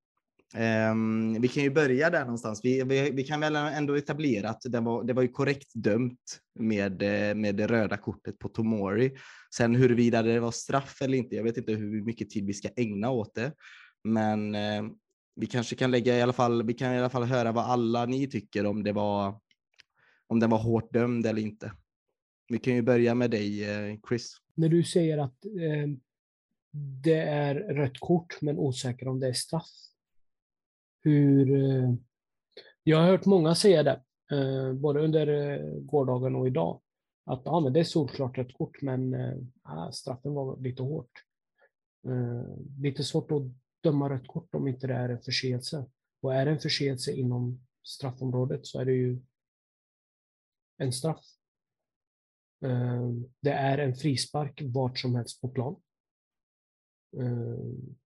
Speaker 1: Um, vi kan ju börja där någonstans. Vi, vi, vi kan väl ändå etablera att det var, det var ju korrekt dömt med, med det röda kortet på Tomori. Sen huruvida det var straff eller inte, jag vet inte hur mycket tid vi ska ägna åt det. Men uh, vi kanske kan lägga i alla fall, vi kan i alla fall höra vad alla ni tycker om det var om den var hårt dömd eller inte. Vi kan ju börja med dig eh, Chris
Speaker 4: när du säger att eh, det är rött kort men osäker om det är straff. Hur... Eh, jag har hört många säga det, eh, både under eh, gårdagen och idag, att ja, men det är solklart rött kort men ja, straffen var lite hårt. Lite svårt att döma rött kort om inte det är en förseelse. Och är det en förseelse inom straffområdet så är det ju en straff. Det är en frispark vart som helst på plan.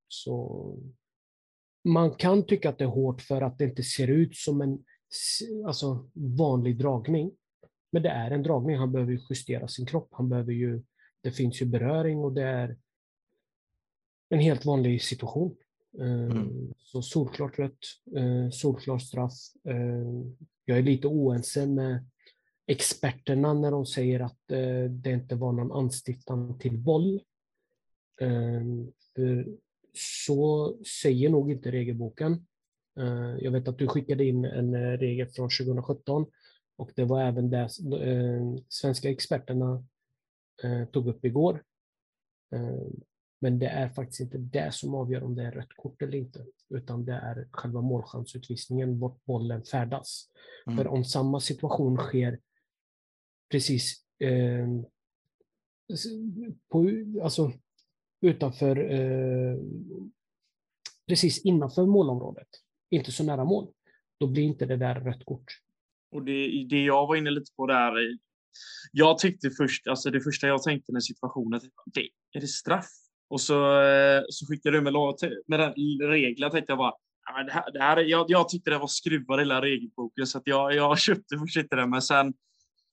Speaker 4: Så man kan tycka att det är hårt för att det inte ser ut som en alltså, vanlig dragning. Men det är en dragning. Han behöver justera sin kropp. Han behöver ju, det finns ju beröring och det är en helt vanlig situation. Ehm, mm. Så solklart rött, solklar straff. Jag är lite oense med experterna när de säger att eh, det inte var någon anstiftan till våld. Eh, för så säger nog inte regelboken. Eh, jag vet att du skickade in en eh, regel från 2017 och det var även det eh, svenska experterna tog upp igår. Men det är faktiskt inte det som avgör om det är rött kort eller inte, utan det är själva målchansutvisningen, vart bollen färdas. Mm. För om samma situation sker precis eh, på, alltså, utanför, eh, precis innanför målområdet, inte så nära mål, då blir inte det där rött kort.
Speaker 2: Och det, det jag var inne lite på där, jag tyckte först, alltså det första jag tänkte när situationen, det, är det straff? Och så, eh, så skickade du med, med den regeln, tänkte jag bara, det här, det här, jag, jag tyckte det var skruvad hela regelboken, så att jag, jag (laughs) köpte först inte den, men sen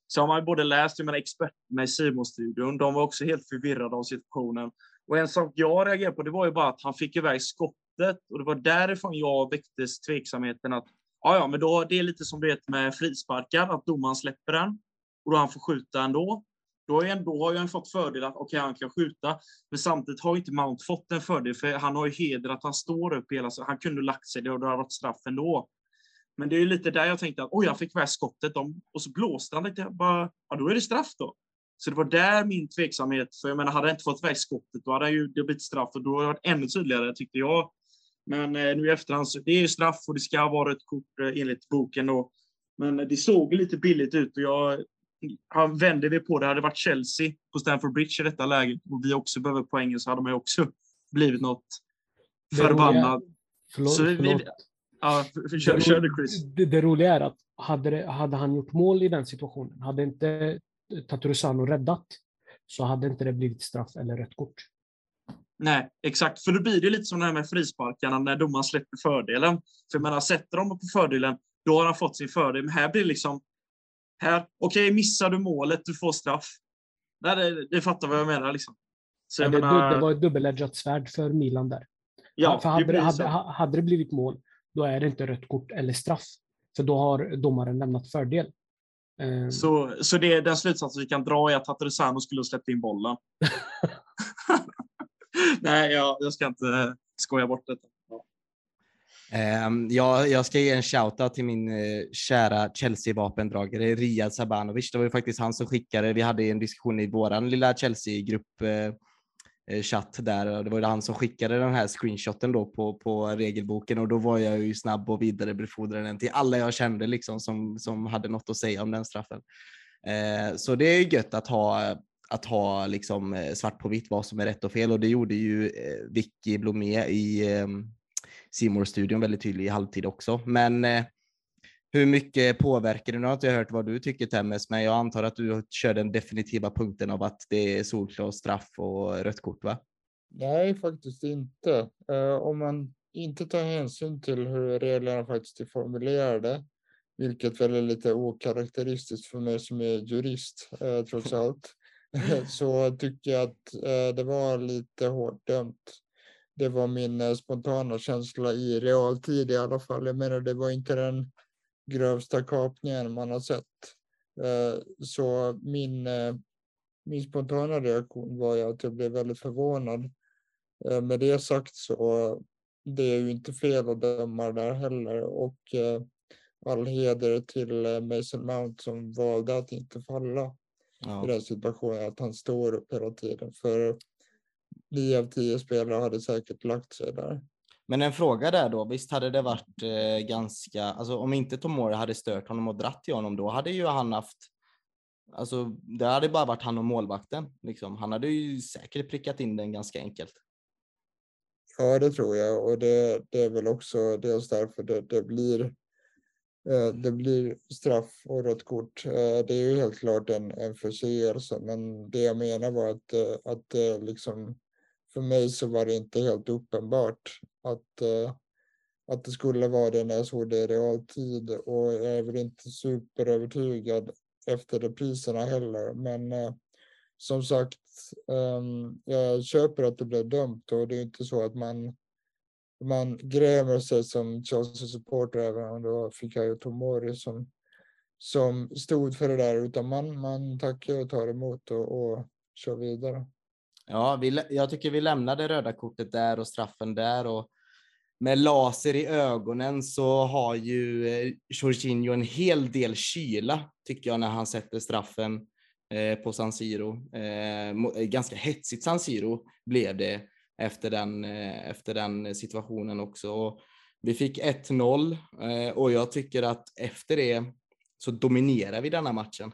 Speaker 2: så har man ju både läst, jag menar experterna i Simon-studion, de var också helt förvirrade av situationen. Och en sak jag reagerade på, det var ju bara att han fick iväg skottet och det var därifrån jag väcktes tveksamheten att ja, ja, men då det är lite som det är med frisparkar, att domaren släpper den och då han får skjuta ändå. Då har, han då har jag fått fördel att okay, han kan skjuta, men samtidigt har inte Mount fått en fördel, för han har ju heder att han står upp hela, så han kunde lagt sig, det och det varit straff ändå. Men det är lite där jag tänkte att oj, jag fick iväg skottet och så blåste han lite. Bara, ja, då är det straff då. Så det var där min tveksamhet, för jag menar, hade jag inte fått iväg skottet, då hade ju det blivit straff och då hade det varit ännu tydligare tyckte jag. Men eh, nu i efterhand så det är straff och det ska vara ett kort eh, enligt boken då. Men det såg lite billigt ut och jag han vände vi på det. Hade det varit Chelsea på Stamford Bridge i detta läget och vi också behöver poängen så hade man ju också (laughs) blivit något förbannat.
Speaker 4: Förlåt, så vi, förlåt.
Speaker 2: Ja, kör, kör du Chris.
Speaker 4: Det, det, roliga är att hade, det, hade han gjort mål i den situationen, hade inte Tatarusano räddat, så hade inte det blivit straff eller rött kort.
Speaker 2: Nej, exakt. För då blir det lite som det här med frisparkarna när domaren släpper fördelen. För jag menar, sätter de på fördelen, då har han fått sin fördel. Men här blir det liksom, här, okej, okay, missar du målet, du får straff. Nej, det, det fattar vad jag menar. Liksom.
Speaker 4: Så jag det, menar... det var ett dubbeledgat svärd för Milan där. Ja, för hade, det hade, hade det blivit mål, då är det inte rött kort eller straff. För då har domaren lämnat fördel.
Speaker 2: Ehm. Så, så det är den slutsats vi kan dra är att Tatarusano skulle ha släppt in bollen? (laughs) Nej, jag, jag ska inte skoja bort detta.
Speaker 1: Um, ja, jag ska ge en shoutout till min uh, kära Chelsea-vapendragare Riyad Sabanovic. Det var ju faktiskt han som skickade, vi hade en diskussion i våran lilla Chelsea-grupp uh, Eh, chatt där och det var ju han som skickade den här screenshoten då på, på regelboken och då var jag ju snabb och vidarebefordrade den till alla jag kände liksom som, som hade något att säga om den straffen. Eh, så det är gött att ha att ha liksom eh, svart på vitt vad som är rätt och fel och det gjorde ju eh, Vicky Blomé i eh, simor studion väldigt tydlig i halvtid också. Men eh, hur mycket påverkar det? Nu har inte jag hört vad du tycker Temmes, men jag antar att du kör den definitiva punkten av att det är solklar straff och rött kort, va?
Speaker 3: Nej, faktiskt inte. Uh, om man inte tar hänsyn till hur reglerna faktiskt är formulerade, vilket väl är lite okaraktäristiskt för mig som är jurist, uh, trots (laughs) allt, (laughs) så tycker jag att uh, det var lite hårt dömt. Det var min spontana känsla i realtid i alla fall. Jag menar, det var inte den grövsta kapningen man har sett. Eh, så min, eh, min spontana reaktion var ju att jag blev väldigt förvånad. Eh, med det sagt så det är ju inte fel att döma där heller och all heder till Mason Mount som valde att inte falla ja. i den situationen, att han står upp hela tiden. För nio av tio spelare hade säkert lagt sig där.
Speaker 1: Men en fråga där då, visst hade det varit eh, ganska, alltså om inte Tomori hade stört honom och dratt till honom, då hade ju han haft, alltså det hade bara varit han och målvakten. Liksom. Han hade ju säkert prickat in den ganska enkelt.
Speaker 3: Ja, det tror jag och det, det är väl också dels därför det, det blir eh, det blir straff och rött kort. Eh, det är ju helt klart en, en förseelse, men det jag menar var att, eh, att liksom för mig så var det inte helt uppenbart att, eh, att det skulle vara det när jag såg det i realtid och jag är väl inte superövertygad efter repriserna heller. Men eh, som sagt, ehm, jag köper att det blev dömt och det är inte så att man man grämer sig som Chelsea-supporter även om det var Fikayo Tomori som, som stod för det där utan man, man tackar och tar emot och, och kör vidare.
Speaker 1: Ja, vi, jag tycker vi lämnar det röda kortet där och straffen där och med laser i ögonen så har ju eh, Jorginho en hel del kyla tycker jag när han sätter straffen eh, på San Siro. Eh, ganska hetsigt San Siro blev det efter den, efter den situationen också. Vi fick 1-0 och jag tycker att efter det så dominerar vi denna matchen.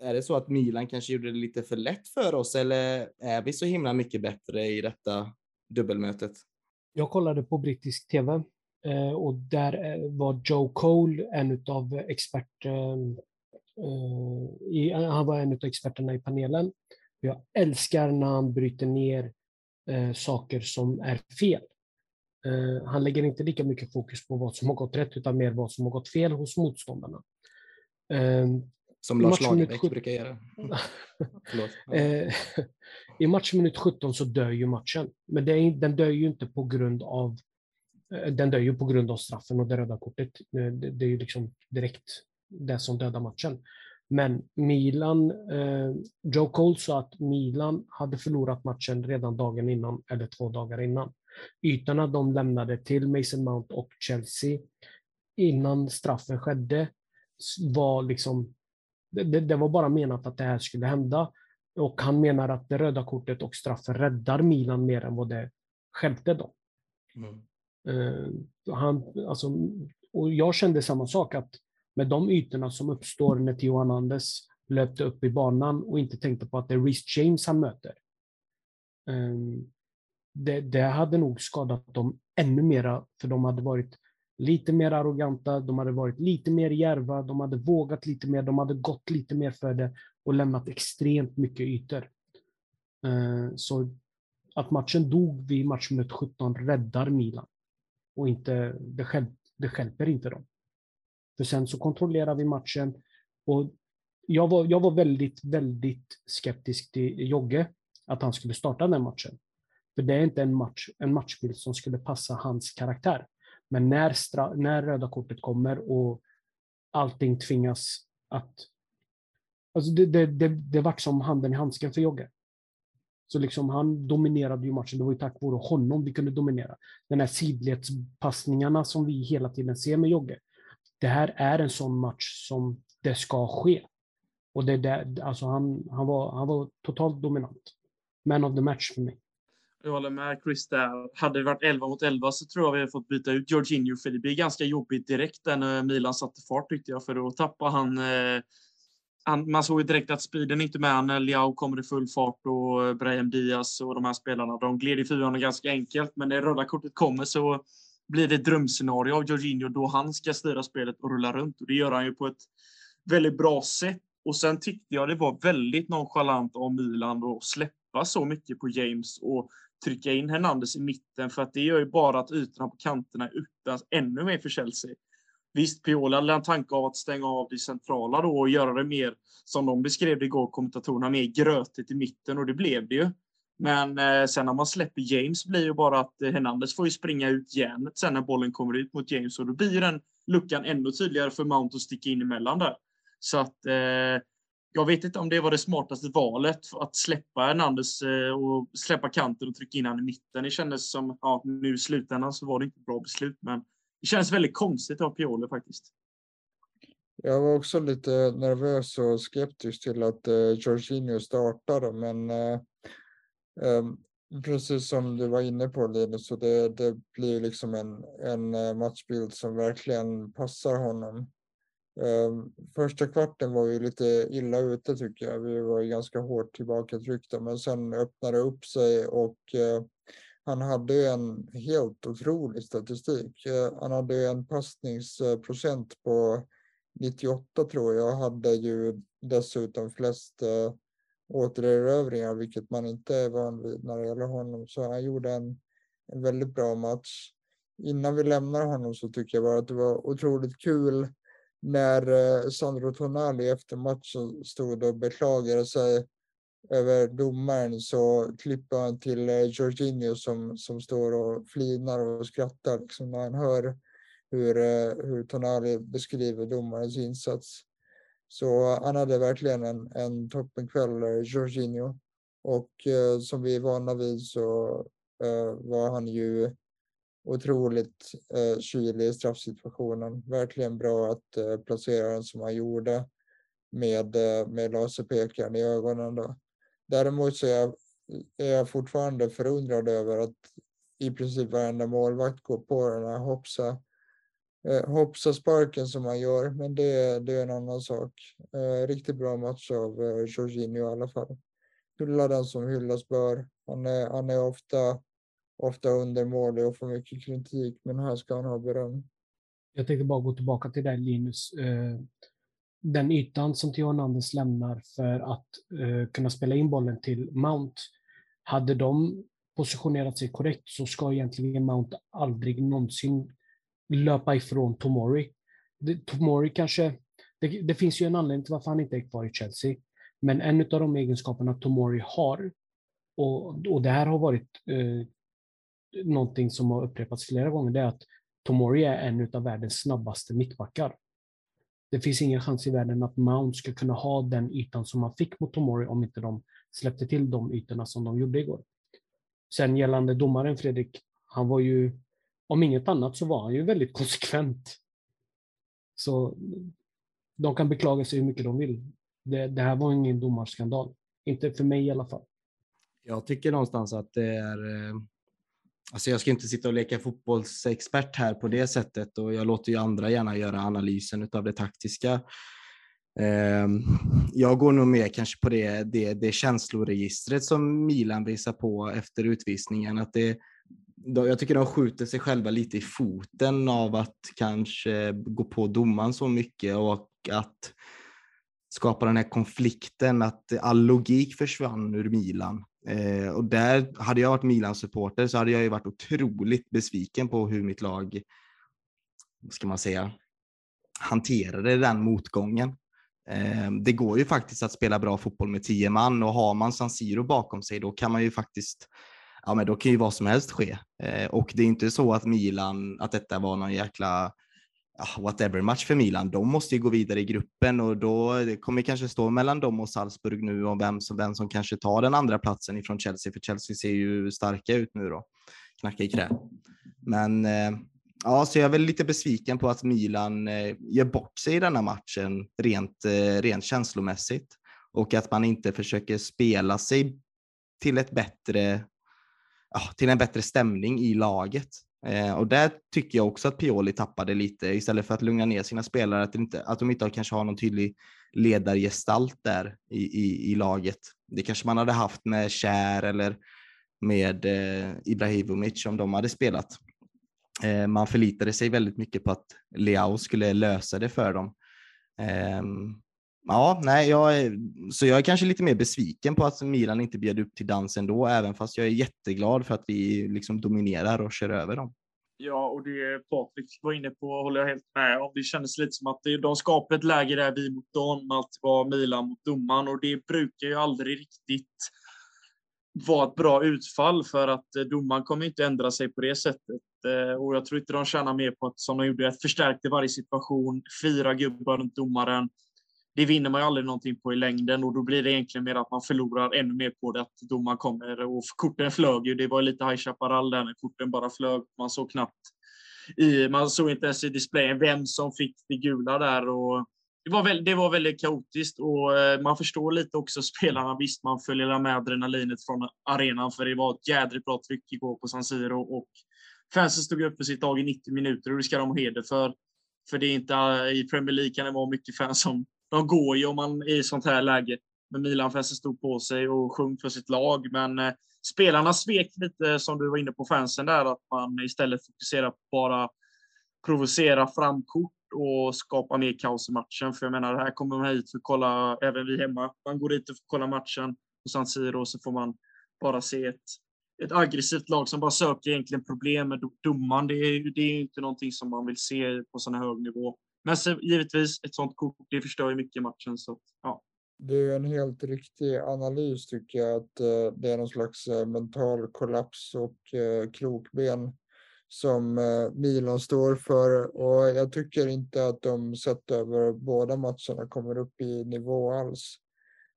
Speaker 1: Är det så att Milan kanske gjorde det lite för lätt för oss eller är vi så himla mycket bättre i detta dubbelmötet?
Speaker 4: Jag kollade på brittisk tv eh, och där eh, var Joe Cole en av experterna. Eh, han var en av experterna i panelen. Jag älskar när han bryter ner saker som är fel. Han lägger inte lika mycket fokus på vad som har gått rätt utan mer vad som har gått fel hos motståndarna.
Speaker 1: Som Lars Lagerbäck brukar göra. (laughs)
Speaker 4: Eh, (laughs) I matchminut 17 så dör ju matchen. Men är, den dör ju inte på grund av eh, den dör ju på grund av straffen och det röda kortet. Eh, det, det är ju liksom direkt det som dödar matchen. Men Milan, eh, Joe Cole sa att Milan hade förlorat matchen redan dagen innan eller två dagar innan. Ytorna de lämnade till Mason Mount och Chelsea innan straffen skedde var liksom det, det, var bara menat att det här skulle hända. Och han menar att det röda kortet och straffen räddar Milan mer än vad det stjälpte dem. Mm. Uh, han, alltså, och jag kände samma sak, att med de ytorna som uppstår när Theo Hernandez löpte upp i banan och inte tänkte på att det är Reece James han möter. Um, det, det, hade nog skadat dem ännu mera, för de hade varit lite mer arroganta, de hade varit lite mer järva, de hade vågat lite mer, de hade gått lite mer för det och lämnat extremt mycket ytor. Eh, så att matchen dog vid matchminut 17 räddar Milan. Och inte, det, hjälp, det hjälper inte dem. För sen så kontrollerar vi matchen och jag var, jag var väldigt, väldigt skeptisk till Jogge, att han skulle starta den matchen. För det är inte en, match, en matchbild som skulle passa hans karaktär. Men när, stra- när röda kortet kommer och allting tvingas att... Alltså det, det, det, det vart som handen i handsken för Jogge. Så liksom han dominerade ju matchen. Det var ju tack vare honom vi kunde dominera. Den här sidledspassningarna som vi hela tiden ser med Jogge. Det här är en sån match som det ska ske. Och det där, alltså han, han, var, han var totalt dominant. Man of the match för mig.
Speaker 2: Jag håller med Chris där. Hade det varit 11 mot 11 så tror jag vi hade fått byta ut Jorginho för det blir ganska jobbigt direkt när Milan satte fart tyckte jag för då tappar han eh, han, man såg ju direkt att speeden inte med när Liao kommer i full fart och eh, Brahim Diaz och de här spelarna. De gled i fyran ganska enkelt, men när röda kortet kommer så blir det ett drömscenario av Jorginho då han ska styra spelet och rulla runt. Och det gör han ju på ett väldigt bra sätt. Och sen tyckte jag det var väldigt nonchalant av Milan att släppa så mycket på James och trycka in Hernandez i mitten för att det gör ju bara att ytorna på kanterna öppnas ännu mer för Chelsea. Visst, Piola hade en tanke av att stänga av det centrala då och göra det mer, som de beskrev det igår, kommentatorerna, mer grötigt i mitten och det blev det ju. Men eh, sen när man släpper James blir ju bara att eh, Hernandez får ju springa ut järnet sen när bollen kommer ut mot James och då blir den luckan ännu tydligare för Mount att sticka in emellan där. Så att eh, jag vet inte om det var det smartaste valet, att släppa Hernandez eh, och släppa kanten och trycka in honom i mitten. Det kändes som, ja, nu i slutändan så var det inte ett bra beslut, men det känns väldigt konstigt av Pioli faktiskt.
Speaker 3: Jag var också lite nervös och skeptisk till att eh, Jorginho startade, men eh, eh, precis som du var inne på Linus, så det, det blir liksom en, en eh, matchbild som verkligen passar honom. Ehm, första kvarten var vi lite illa ute tycker jag. Vi var ganska hårt tillbakatryckta, men sen öppnade det upp sig och eh, han hade en helt otrolig statistik. Eh, han hade en passningsprocent på 98 tror jag. Och Hade ju dessutom flest eh, återerövringar, vilket man inte är van vid när det gäller honom. Så han gjorde en, en väldigt bra match. Innan vi lämnar honom så tycker jag bara att det var otroligt kul när eh, Sandro Tonali efter matchen stod och beklagade sig över domaren så klipper han till eh, Jorginho som, som står och flinar och skrattar liksom när han hör hur, eh, hur Tonali beskriver domarens insats. Så han hade verkligen en, en toppenkväll, eh, Jorginho. Och eh, som vi är vana vid så eh, var han ju otroligt eh, kylig i straffsituationen. Verkligen bra att eh, placera den som han gjorde med, eh, med laserpekaren i ögonen. Då. Däremot så är jag, är jag fortfarande förundrad över att i princip varenda målvakt går på den här hoppsa, eh, hoppsa sparken som han gör. Men det, det är en annan sak. Eh, riktigt bra match av eh, Jorginho i alla fall. Hylla den som hyllas bör. Han är, han är ofta, ofta undermålig och får mycket kritik, men här ska han ha beröm.
Speaker 4: Jag tänkte bara gå tillbaka till dig Linus. Eh, den ytan som Theo Hernandez lämnar för att eh, kunna spela in bollen till Mount, hade de positionerat sig korrekt så ska egentligen Mount aldrig någonsin löpa ifrån Tomori. Tomori kanske, det, det, finns ju en anledning till varför han inte är kvar i Chelsea. Men en av de egenskaperna Tomori har, och, och det här har varit eh, någonting som har upprepats flera gånger, det är att Tomori är en av världens snabbaste mittbackar. Det finns ingen chans i världen att Mount ska kunna ha den ytan som man fick mot Tomori om inte de släppte till de ytorna som de gjorde igår. Sen gällande domaren Fredrik, han var ju, om inget annat så var han ju väldigt konsekvent. Så de kan beklaga sig hur mycket de vill. Det, det här var ingen domarskandal. Inte för mig i alla fall.
Speaker 1: Jag tycker någonstans att det är... Eh, Alltså jag ska inte sitta och leka fotbollsexpert här på det sättet och jag låter ju andra gärna göra analysen av det taktiska. Ehm, jag går nog mer kanske på det, det, det känsloregistret som Milan visar på efter utvisningen. Att det, jag tycker de skjuter sig själva lite i foten av att kanske gå på domaren så mycket och att skapa den här konflikten, att all logik försvann ur Milan. Eh, och där, hade jag varit Milan-supporter så hade jag ju varit otroligt besviken på hur mitt lag, vad ska man säga, hanterade den motgången. Eh, det går ju faktiskt att spela bra fotboll med tio man och har man San Siro bakom sig då kan man ju faktiskt ja men då kan ju vad som helst ske. Eh, och det är inte så att Milan, att detta var någon jäkla Ah, whatever match för Milan. De måste ju gå vidare i gruppen och då kommer det kanske stå mellan dem och Salzburg nu om vem som, vem som kanske tar den andra platsen ifrån Chelsea, för Chelsea ser ju starka ut nu då. Knacka i krä. Men eh, ja, så jag är väl lite besviken på att Milan eh, gör ger bort sig i denna matchen rent, eh, rent känslomässigt och att man inte försöker spela sig till ett bättre, till en bättre stämning i laget. Eh, och där tycker jag också att Pioli tappade lite istället för att lugna ner sina spelare, att, inte, att de inte kanske har någon tydlig ledargestalt där i, i, i laget. Det kanske man hade haft med Kär eller med eh, Ibrahimovic om de hade spelat. Eh, man förlitade sig väldigt mycket på att Leao skulle lösa det för dem. Eh, ja, nej, jag är, så jag är kanske lite mer besviken på att Milan inte bjöd upp till dans ändå, även fast jag är jätteglad för att vi liksom dominerar och kör över dem.
Speaker 2: Ja, och det Patrik var inne på håller jag helt med om. Det kändes lite som att de skapade ett läge där vi mot dem, att var Milan mot domaren och det brukar ju aldrig riktigt vara ett bra utfall för att eh, domaren kommer inte ändra sig på det sättet. Eh, och jag tror inte de tjänar mer på att, som de gjorde, att förstärka varje situation, fyra gubbar runt domaren. Det vinner man ju aldrig någonting på i längden och då blir det egentligen mer att man förlorar ännu mer på det att domaren kommer och korten flög ju. Det var lite High Chaparral där när korten bara flög. Man såg knappt i, man såg inte ens i displayen vem som fick det gula där och det var, väldigt, det var väldigt kaotiskt och eh, man förstår lite också spelarna. Visst, man följer med adrenalinet från arenan för det var ett jädrigt bra tryck igår på San Siro och fansen stod upp för sitt lag i 90 minuter och det ska de ha heder för. För det är inte eh, i Premier League kan det vara mycket fans som de går ju om man är i sånt här läge. Men Milanfansen stod på sig och sjöng för sitt lag. Men eh, spelarna svek lite som du var inne på fansen där att man istället fokuserar på bara provocera fram kort och skapa mer kaos i matchen. För jag menar, här kommer man hit för att kolla, även vi hemma. Man går dit och får kolla matchen på San Siro och så får man bara se ett, ett aggressivt lag som bara söker egentligen problem med domaren. Det är, det är inte någonting som man vill se på sån här hög nivå. Men så, givetvis, ett sånt kort, det förstör ju mycket matchen. Så, ja.
Speaker 3: Det är en helt riktig analys tycker jag, att eh, det är någon slags eh, mental kollaps och eh, krokben som eh, Milan står för och jag tycker inte att de sett över båda matcherna kommer upp i nivå alls.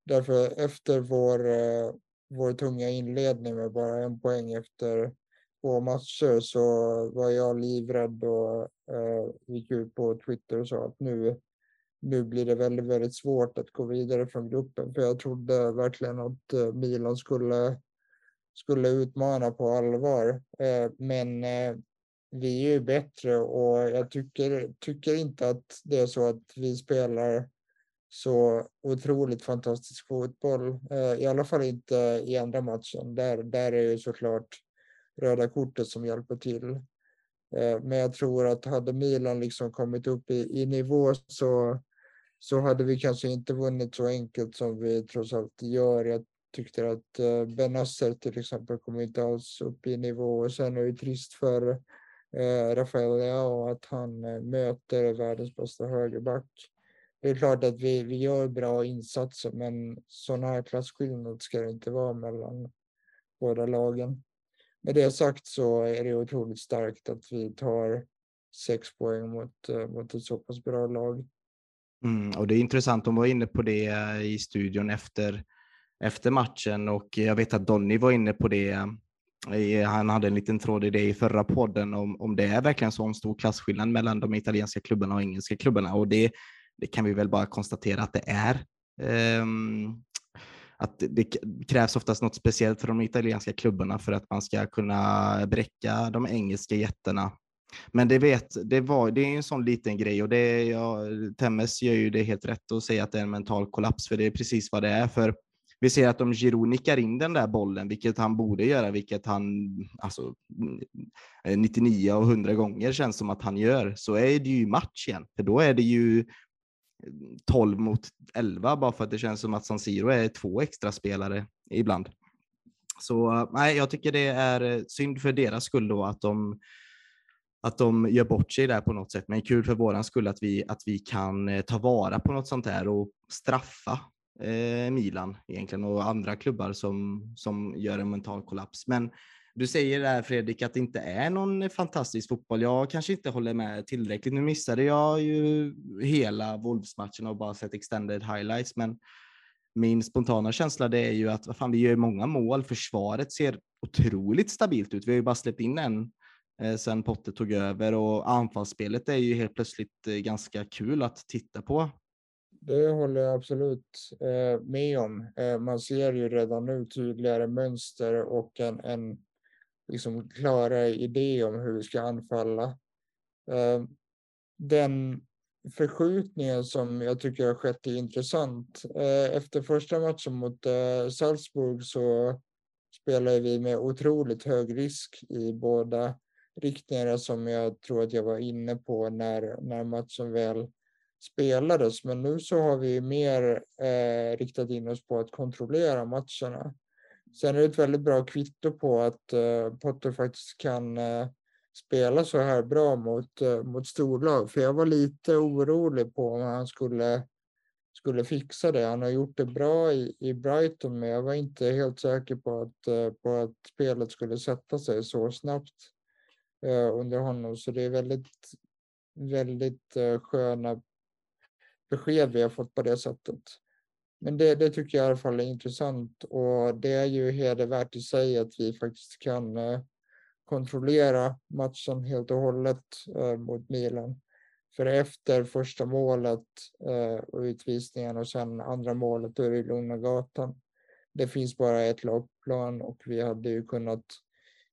Speaker 3: Därför efter vår, eh, vår tunga inledning med bara en poäng efter på matcher så var jag livrädd och eh, gick ut på Twitter och sa att nu, nu blir det väldigt, väldigt svårt att gå vidare från gruppen. För jag trodde verkligen att eh, Milan skulle, skulle utmana på allvar. Eh, men eh, vi är ju bättre och jag tycker, tycker inte att det är så att vi spelar så otroligt fantastisk fotboll. Eh, I alla fall inte i andra matchen. Där, där är ju såklart röda kortet som hjälper till. Eh, men jag tror att hade Milan liksom kommit upp i, i nivå så, så hade vi kanske inte vunnit så enkelt som vi trots allt gör. Jag tyckte att Benasser Ben till exempel kom inte alls upp i nivå och sen är det trist för eh, Rafael Leao att han eh, möter världens bästa högerback. Det är klart att vi, vi gör bra insatser men sådana här klasskillnader ska det inte vara mellan båda lagen med det sagt så är det otroligt starkt att vi tar sex poäng mot, eh, mot ett så pass bra lag.
Speaker 1: Mm, och det är intressant, de var inne på det eh, i studion efter, efter matchen och jag vet att Donny var inne på det. Eh, han hade en liten tråd i det i förra podden om, om det är verkligen så stor klasskillnad mellan de italienska klubbarna och engelska klubbarna och det, det kan vi väl bara konstatera att det är. Um, att det krävs oftast något speciellt för de italienska klubbarna för att man ska kunna bräcka de engelska jättarna. Men det, vet, det, var, det är en sån liten grej och det, ja, Temmes gör ju det helt rätt att säga att det är en mental kollaps, för det är precis vad det är. För vi ser att om Giroud nickar in den där bollen, vilket han borde göra, vilket han alltså eh, 99 av 100 gånger känns som att han gör, så är det ju match igen. För då är det ju 12 mot 11 bara för att det känns som att San Siro är två extra spelare ibland. Så nej, jag tycker det är eh, synd för deras skull då att de att de gör bort sig där på något sätt. Men kul för våran skull att vi, att vi kan eh, ta vara på något sånt här och straffa eh, Milan egentligen och andra klubbar som, som gör en mental kollaps. Men du säger där Fredrik att det inte är någon fantastisk fotboll. Jag kanske inte håller med tillräckligt. Nu missade jag ju hela Wolves-matchen och bara sett extended highlights, men min spontana känsla det är ju att vad fan, vi gör många mål. Försvaret ser otroligt stabilt ut. Vi har ju bara släppt in en eh, sen Potter tog över och anfallsspelet är ju helt plötsligt eh, ganska kul att titta på.
Speaker 3: Det håller jag absolut eh, med om. Eh, man ser ju redan nu tydligare mönster och en, en liksom klara idé om hur vi ska anfalla. Eh, den förskjutningen som jag tycker har skett är intressant. Eh, efter första matchen mot eh, Salzburg så spelade vi med otroligt hög risk i båda riktningarna som jag tror att jag var inne på när, när matchen väl spelades. Men nu så har vi mer eh, riktat in oss på att kontrollera matcherna. Sen är det ett väldigt bra kvitto på att eh, Potter faktiskt kan eh, spela så här bra mot, eh, mot storlag. För jag var lite orolig på om han skulle, skulle fixa det. Han har gjort det bra i, i Brighton, men jag var inte helt säker på att, på att spelet skulle sätta sig så snabbt under honom. Så det är väldigt, väldigt sköna besked vi har fått på det sättet. Men det, det tycker jag i alla fall är intressant och det är ju hedervärt i sig att vi faktiskt kan eh, kontrollera matchen helt och hållet eh, mot Milan. För efter första målet eh, och utvisningen och sen andra målet då är det lugna gatan. Det finns bara ett lagplan och vi hade ju kunnat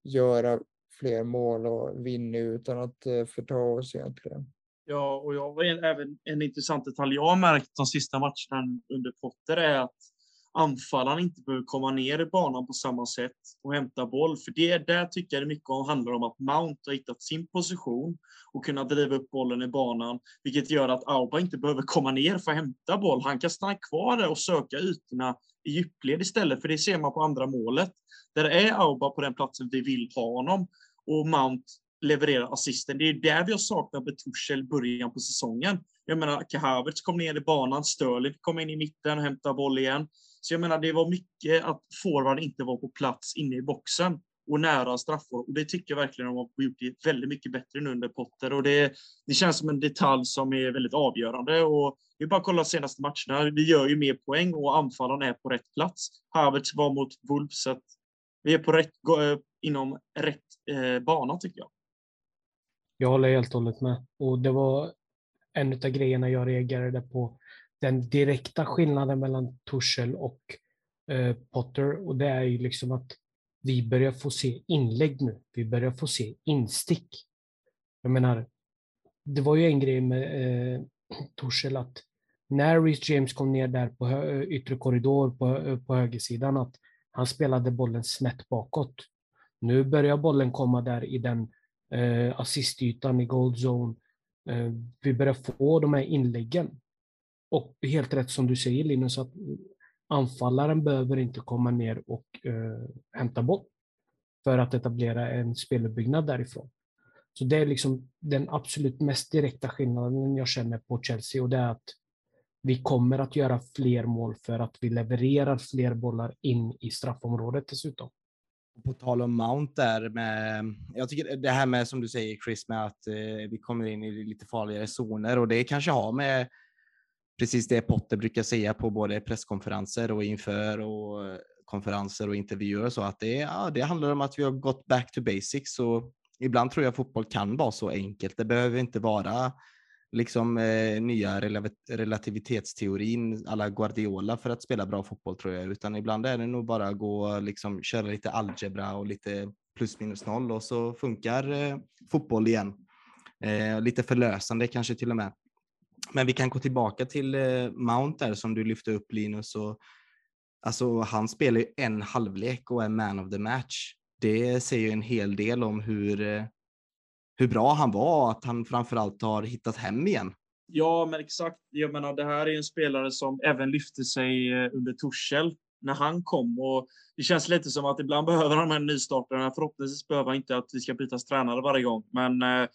Speaker 3: göra fler mål och vinna utan att förta oss egentligen.
Speaker 2: Ja, och jag var en, även en intressant detalj jag har märkt de sista matcherna under Potter är att anfallaren inte behöver komma ner i banan på samma sätt och hämta boll. För det där tycker jag det mycket om, handlar om att Mount har hittat sin position och kunna driva upp bollen i banan, vilket gör att Auba inte behöver komma ner för att hämta boll. Han kan stanna kvar där och söka ytorna i djupled istället, för det ser man på andra målet. Där är Auba på den platsen vi vill ha honom och Mount levererar assisten. Det är där vi har saknat Betushel början på säsongen. Jag menar, Kahavertz kom ner i banan, Sterling kom in i mitten och hämtade boll igen. Så jag menar, det var mycket att forward inte var på plats inne i boxen. och nära straffar. Och det tycker jag verkligen de har gjort det väldigt mycket bättre nu under Potter. Och det, det känns som en detalj som är väldigt avgörande. Och vi bara kolla de senaste matcherna. Vi gör ju mer poäng och anfallarna är på rätt plats. Havertz var mot Wolves, så att vi är på rätt, eh, inom rätt eh, bana tycker jag.
Speaker 4: Jag håller helt och hållet med. Och det var en av grejerna jag reagerade på. Den direkta skillnaden mellan Tuchel och eh, Potter. Och det är ju liksom att vi börjar få se inlägg nu. Vi börjar få se instick. Jag menar, det var ju en grej med eh, (clears throat) Torshäll att när Rhys James kom ner där på eh, yttre korridor på, eh, på högersidan att han spelade bollen snett bakåt. Nu börjar bollen komma där i den eh, assistytan i gold zone. Eh, vi börjar få de här inläggen. Och helt rätt som du säger Linus, att anfallaren behöver inte komma ner och eh, hämta boll för att etablera en speluppbyggnad därifrån. Så det är liksom den absolut mest direkta skillnaden jag känner på Chelsea och det är att vi kommer att göra fler mål för att vi levererar fler bollar in i straffområdet dessutom.
Speaker 1: På tal om Mount där med, jag tycker det här med som du säger Chris med att eh, vi kommer in i lite farligare zoner och det kanske har med precis det Potter brukar säga på både presskonferenser och inför och eh, konferenser och intervjuer så att det, ja, det handlar om att vi har gått back to basics och ibland tror jag fotboll kan vara så enkelt. Det behöver inte vara liksom eh, nya relativitetsteorin alla Guardiola för att spela bra fotboll tror jag, utan ibland är det nog bara att gå liksom köra lite algebra och lite plus minus noll och så funkar eh, fotboll igen. Eh, lite förlösande kanske till och med. Men vi kan gå tillbaka till eh, Mount där som du lyfte upp Linus. Och, alltså, han spelar ju en halvlek och är man of the match. Det säger ju en hel del om hur, eh, hur bra han var, att han framförallt har hittat hem igen.
Speaker 2: Ja, men exakt. Jag menar, det här är en spelare som även lyfte sig eh, under Torshäll när han kom. Och det känns lite som att ibland behöver han en nystartare. Förhoppningsvis behöver han inte att vi ska byta tränare varje gång. Men eh,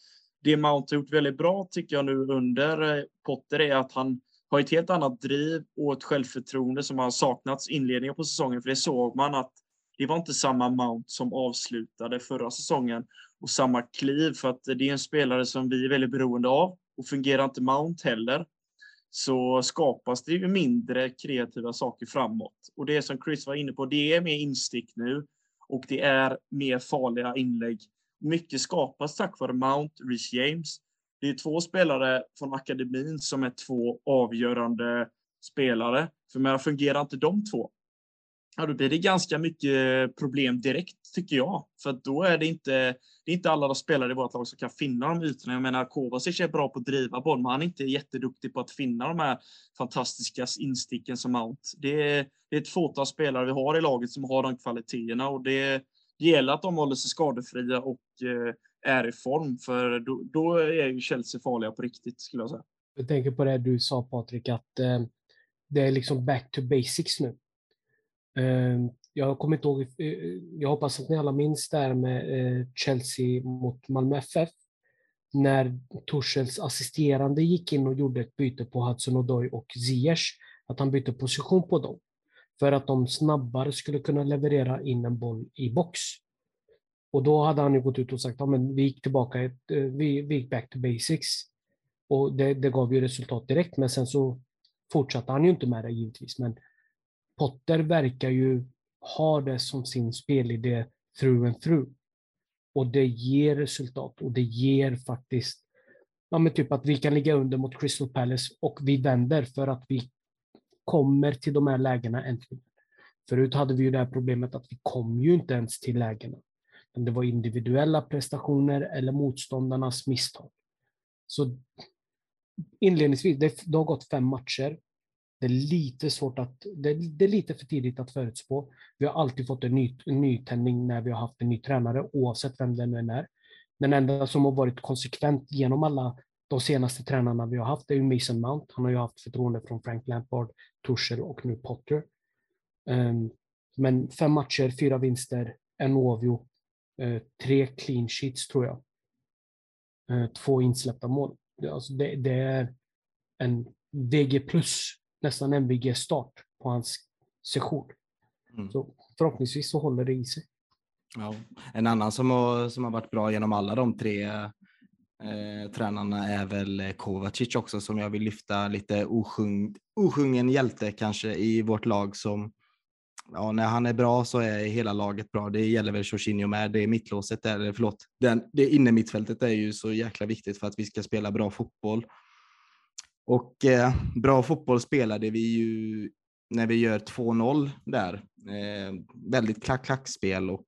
Speaker 2: det Mount har gjort väldigt bra tycker jag nu under eh, Potter är att han har ett helt annat driv och ett självförtroende som har saknats inledningen på säsongen. För det såg man att det var inte samma Mount som avslutade förra säsongen och samma kliv för att det är en spelare som vi är väldigt beroende av och fungerar inte Mount heller så skapas det ju mindre kreativa saker framåt. Och det som Chris var inne på, det är mer instick nu och det är mer farliga inlägg mycket skapas tack vare Mount, Rich James. Det är två spelare från akademin som är två avgörande spelare. För men fungerar inte de två, ja, då blir det ganska mycket problem direkt, tycker jag. För då är det inte, det är inte alla de spelare i vårt lag som kan finna de ytorna. Jag menar, Kovacic är bra på att driva boll, men han är inte jätteduktig på att finna de här fantastiska insticken som Mount. Det är, det är ett fåtal spelare vi har i laget som har de kvaliteterna och det, det gäller att de håller sig skadefria och eh, är i form, för då, då, är ju Chelsea farliga på riktigt, skulle jag säga.
Speaker 4: Jag tänker på det du sa Patrik, att eh, det är liksom back to basics nu. Ehm, jag kommer inte ihåg, eh, jag hoppas att ni alla minns det här med eh, Chelsea mot Malmö FF, när Torshälls assisterande gick in och gjorde ett byte på Hudson Odoi och Ziyech, att han bytte position på dem för att de snabbare skulle kunna leverera in en boll i box. Och då hade han ju gått ut och sagt att ja, vi gick tillbaka, eh, vi, vi gick back to basics. Och det, det gav ju resultat direkt, men sen så fortsatte han ju inte med det givetvis. Men Potter verkar ju ha det som sin spelidé through and through. Och det ger resultat och det ger faktiskt, ja men typ att vi kan ligga under mot Crystal Palace och vi vänder för att vi kommer till de här lägena äntligen. Förut hade vi ju det här problemet att vi kom ju inte ens till lägena. Det var individuella prestationer eller motståndarnas misstag. Så inledningsvis, det, det har gått fem matcher. Det är lite svårt att, det, det, är lite för tidigt att förutspå. Vi har alltid fått en, ny, en nytändning när vi har haft en ny tränare, oavsett vem det nu än är. Den enda som har varit konsekvent genom alla de senaste tränarna vi har haft är ju Mason Mount. Han har ju haft förtroende från Frank Lampard, Tuchel och nu Potter. Um, men fem matcher, fyra vinster, en oavgjord, uh, eh, tre clean sheets tror jag. Uh, två insläppta mål. Alltså det, det, är en VG plus, nästan MVG-start på hans session. Mm. Så förhoppningsvis så håller det i sig.
Speaker 1: Ja. En annan som har, som har varit bra genom alla de tre eh, tränarna är väl Kovacic också som jag vill lyfta lite osjung, osjungen hjälte kanske i vårt lag som ja, när han är bra så är hela laget bra. Det gäller väl Jorginho med. Det är mittlåset, eller förlåt, den, det inne mittfältet är ju så jäkla viktigt för att vi ska spela bra fotboll. Och eh, bra fotboll spelade vi ju när vi gör 2-0 där. Eh, väldigt klack-klack-spel och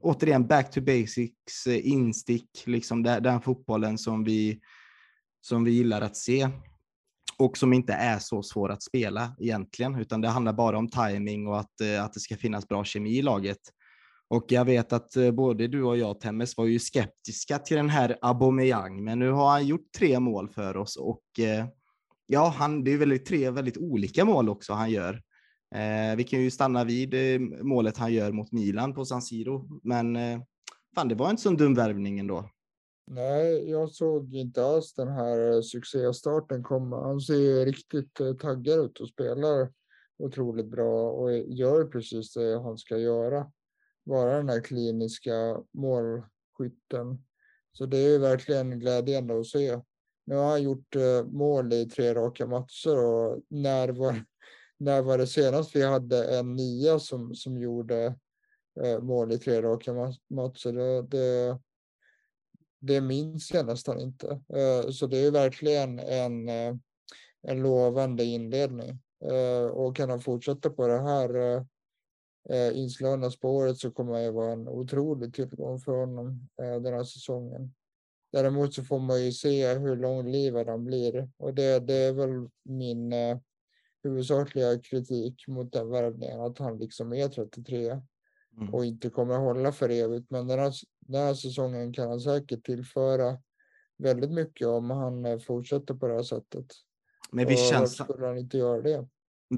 Speaker 1: återigen back to basics, eh, instick, liksom där, den fotbollen som vi, som vi gillar att se och som inte är så svår att spela egentligen, utan det handlar bara om timing och att, eh, att det ska finnas bra kemi i laget. Och jag vet att eh, både du och jag, Temmes, var ju skeptiska till den här Aubameyang, men nu har han gjort tre mål för oss och eh, ja, han, det är väldigt, tre väldigt olika mål också han gör. Eh, vi kan ju stanna vid eh, målet han gör mot Milan på San Siro, men eh, fan, det var inte så en dum värvning ändå.
Speaker 3: Nej, jag såg inte alls den här eh, succéstarten komma. Han ser riktigt eh, taggad ut och spelar otroligt bra och gör precis det han ska göra. Vara den här kliniska målskytten. Så det är verkligen glädjande att se. Nu har han gjort eh, mål i tre raka matcher och när var, (laughs) när var det senast vi hade en nia som, som gjorde eh, mål i tre raka matcher? Det, det, det minns jag nästan inte. Eh, så det är verkligen en, en lovande inledning. Och kan han fortsätta på det här inslagna spåret så kommer det vara en otrolig tillgång för honom den här säsongen. Däremot så får man ju se hur långlivad han blir och det, det är väl min eh, huvudsakliga kritik mot den värvningen, att han liksom är 33 mm. och inte kommer hålla för evigt. Men den här, den här säsongen kan han säkert tillföra väldigt mycket om han eh, fortsätter på det här sättet. Men visst känns skulle han inte göra det?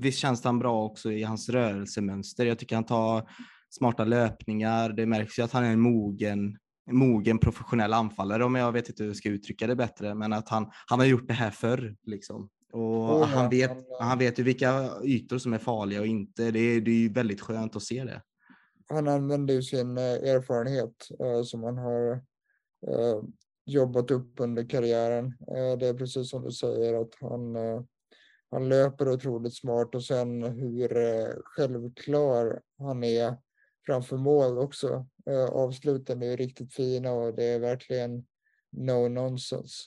Speaker 1: Visst känns han bra också i hans rörelsemönster. Jag tycker han tar smarta löpningar. Det märks ju att han är en mogen mogen professionell anfallare om jag vet inte hur jag ska uttrycka det bättre, men att han, han har gjort det här förr. Liksom. Och oh, han, vet, han, vet ju vilka ytor som är farliga och inte. Det är, det är ju väldigt skönt att se det.
Speaker 3: Han använder ju sin eh, erfarenhet uh, som han har uh, jobbat upp under karriären. Uh, det är precis som du säger att han, han löper otroligt smart och sen hur självklar han är framför mål också. Eh, avsluten är riktigt fina och det är verkligen no nonsense.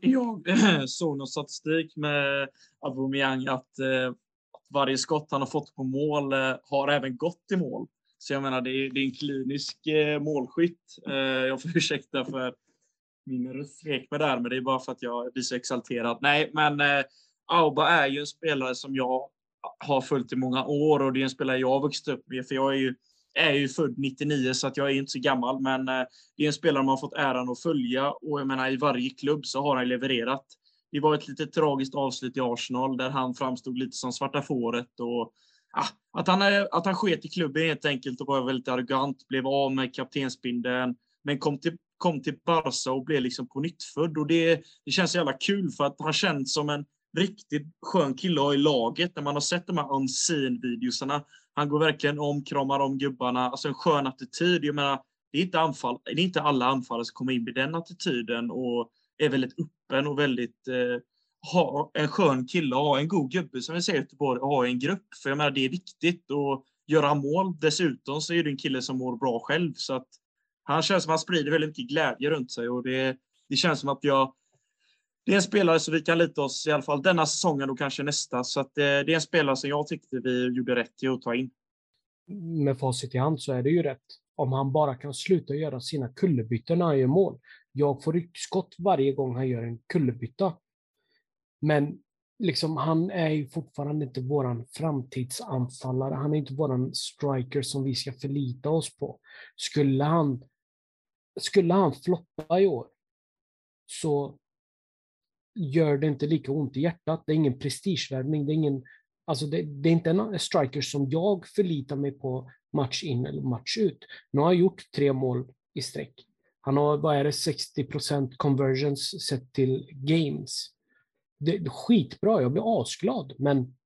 Speaker 2: Jag (clears throat) såg någon statistik med Aubameyang att, eh, att varje skott han har fått på mål eh, har även gått i mål. Så jag menar, det är, det är en klinisk målskytt. Jag får (laughs) ursäkta för min röstvek med där, men det är bara för att jag blir så exalterad. Nej, men Auba är ju en spelare som jag har följt i många år och det är en spelare jag har vuxit upp med, för jag är ju är ju född 99 så att jag är inte så gammal, men eh, det är en spelare man fått äran att följa. Och jag menar i varje klubb så har han levererat. Det var ett lite tragiskt avslut i Arsenal där han framstod lite som svarta fåret och ah, att, han, eh, att han sket i klubben helt enkelt och var väldigt arrogant, blev av med kaptensbindeln, men kom till, kom till Barca och blev liksom på nytt född. Och det, det känns så jävla kul för att han känns som en riktigt skön kille att ha i laget när man har sett de här unseen videosarna han går verkligen om, kramar om gubbarna. Alltså en skön attityd. Jag menar, det är inte, anfall, det är inte alla anfallare som kommer in med den attityden och är väldigt öppen och väldigt eh, ha en skön kille och ha en god gubbe som vi säger i Göteborg och ha en grupp. För jag menar, det är viktigt att göra mål. Dessutom så är det en kille som mår bra själv så att han känns som att han sprider väldigt mycket glädje runt sig och det, det känns som att jag det är en spelare som vi kan lita oss i alla fall denna säsongen och kanske nästa. Så att eh, det, är en spelare som jag tyckte vi gjorde rätt i att ta in.
Speaker 4: Med facit i hand så är det ju rätt. Om han bara kan sluta göra sina kullerbyttor när han gör mål. Jag får ryggskott varje gång han gör en kullerbytta. Men liksom, han är ju fortfarande inte våran framtidsanfallare. Han är inte våran striker som vi ska förlita oss på. Skulle han, skulle han floppa i år så gör det inte lika ont i hjärtat. Det är ingen prestigevärvning. Det är, ingen, alltså det, det, är inte en striker som jag förlitar mig på match in eller match ut. Nu har han gjort tre mål i sträck. Han har, vad är det, 60% conversions sett till games. Det är skitbra, jag blir asglad, men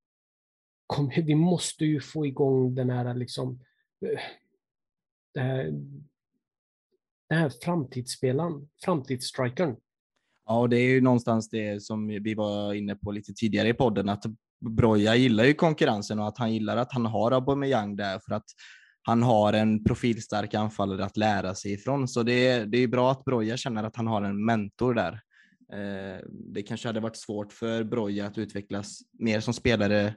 Speaker 4: kom, vi måste ju få igång den här liksom, eh, den här, den här framtidsspelaren, framtidsstrikern.
Speaker 1: Ja, och det är ju någonstans det som vi var inne på lite tidigare i podden, att Broja gillar ju konkurrensen och att han gillar att han har Aubameyang där för att han har en profilstark anfallare att lära sig ifrån. Så det är, det är bra att Broja känner att han har en mentor där. Eh, det kanske hade varit svårt för Broja att utvecklas mer som spelare